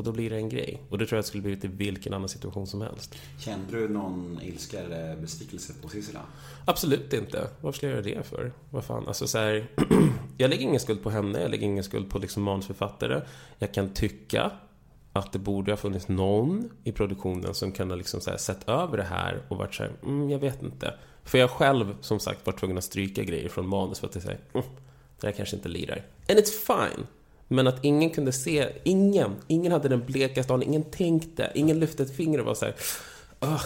Och då blir det en grej. Och det tror jag skulle blivit i vilken annan situation som helst. Kände du någon ilska eller besvikelse på Sissela? Absolut inte. Varför ska jag göra det för? Vad fan, alltså så här, Jag lägger ingen skuld på henne, jag lägger ingen skuld på liksom manusförfattare. Jag kan tycka att det borde ha funnits någon i produktionen som kunde liksom så här sett över det här och varit så här, mm, jag vet inte. För jag själv, som sagt, var tvungen att stryka grejer från manus för att det säger, mm, det här kanske inte lirar. And it's fine. Men att ingen kunde se, ingen, ingen hade den blekaste aning, ingen tänkte, ingen lyfte ett finger och var såhär oh,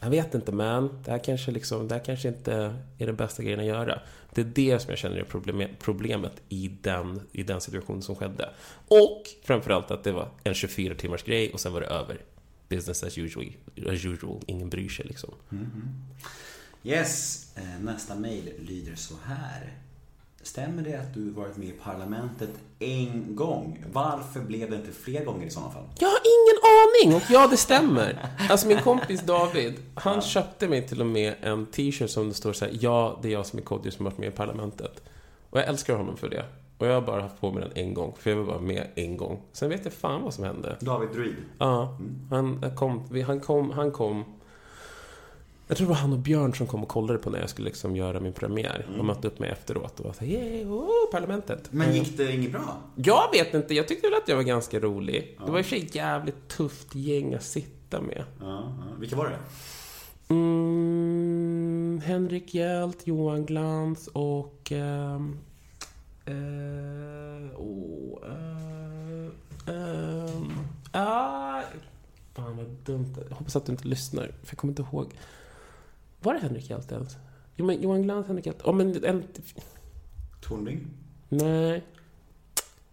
jag vet inte men, det här kanske liksom, det här kanske inte är den bästa grejen att göra. Det är det som jag känner är problem, problemet i den, i den situationen som skedde. Och framförallt att det var en 24 timmars grej och sen var det över. Business as usual, as usual. ingen bryr sig liksom. Mm-hmm. Yes, eh, nästa mejl lyder så här. Stämmer det att du varit med i Parlamentet en gång? Varför blev det inte fler gånger i sådana fall? Jag har ingen aning! Och ja, det stämmer. Alltså min kompis David, han köpte mig till och med en t-shirt som det står så här, ja, det är jag som är Kodjo som har varit med i Parlamentet. Och jag älskar honom för det. Och jag har bara haft på mig den en gång, för jag var bara med en gång. Sen vet jag fan vad som hände. David Druid. Ja, han kom, han kom, han kom jag tror det var han och Björn som kom och kollade på när jag skulle liksom göra min premiär. De mötte upp mig efteråt och var såhär, yeah, oh, parlamentet. Men gick det inget bra? Jag vet inte, jag tyckte väl att jag var ganska rolig. Det var i och för sig ett jävligt tufft gäng att sitta med. Ja, ja. Vilka var det? Mm, Henrik Hjält, Johan Glans och... ehm, eh, åh, eh, ehm, ah, fan vad dumt. Jag hoppas att du inte lyssnar, för jag kommer inte ihåg. Var det Henrik Hjält ens? Jo, men Johan Glans, Henrik Hjält. Ja, men en... Tornving? Nej.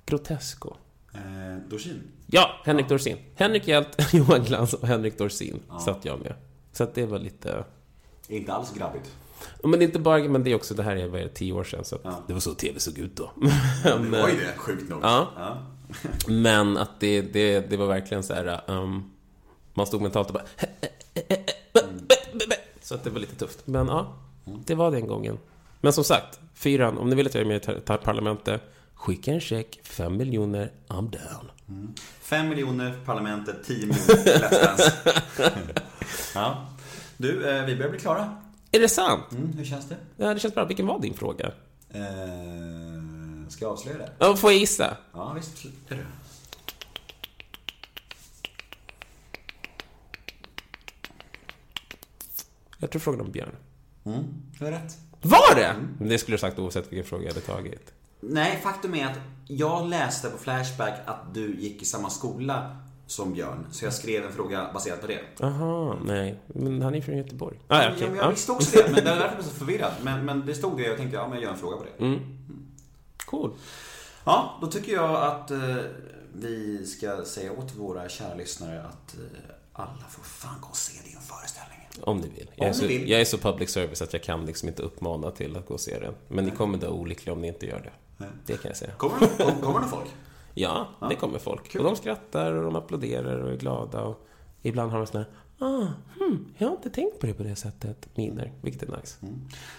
Grotesco. Eh, Dorsin? Ja, Henrik Dorsin. Henrik Hjält, Johan Glans och Henrik Dorsin satt jag med. Så att det var lite... Inte alls grabbigt. Men inte bara, men det är också, det här är vad är det, tio år sedan, så att Ja. det var så tv såg ut då. Det var ju det, sjukt nog. Ja. Ja. Men att det, det, det var verkligen så här, um, man stod mentalt och bara... Så att det var lite tufft. Men ja, det var den gången. Men som sagt, fyran, om ni vill att jag är med i parlamentet, skicka en check, fem miljoner, I'm down. Fem miljoner för Parlamentet, 10 miljoner Let's ja. Du, eh, vi börjar bli klara. Är det sant? Mm, hur känns det? Ja, det känns bra. Vilken var din fråga? Eh, ska jag avslöja det? Ja, får jag gissa? Ja, visst. Är det. Jag tror frågan om Björn. Mm, du har rätt. Var det? Men det skulle du sagt oavsett vilken fråga jag hade tagit. Nej, faktum är att jag läste på Flashback att du gick i samma skola som Björn. Så jag skrev en fråga baserat på det. Aha, nej. Men han är från Göteborg. Ah, ja, men Ja. jag visste också det, men det var därför jag blev så förvirrad. Men, men det stod det och jag tänkte, ja men jag gör en fråga på det. Mm. Cool. Ja, då tycker jag att eh, vi ska säga åt våra kära lyssnare att eh, alla får fan gå och se föreställning. Om ni vill. Jag är, Om så, ni vill. jag är så public service att jag kan liksom inte uppmana till att gå och se den. Men ni kommer dö olyckliga om ni inte gör det. Det kan jag säga. Kommer kommer det folk? Ja, det kommer folk. Och de skrattar och de applåderar och är glada. Och ibland har de såna här, ah, hmm, jag har inte tänkt på det på det sättet, miner. Vilket är nice.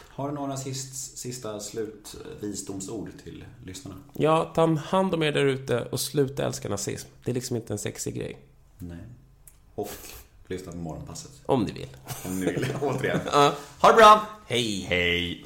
Har du några sist, sista slutvisdomsord till lyssnarna? Ja, ta hand om er där ute och sluta älska nazism. Det är liksom inte en sexig grej. Nej. Och lyssna på Morgonpasset. Om ni vill. Om ni vill. Återigen. Ha det bra! Hej! Hej!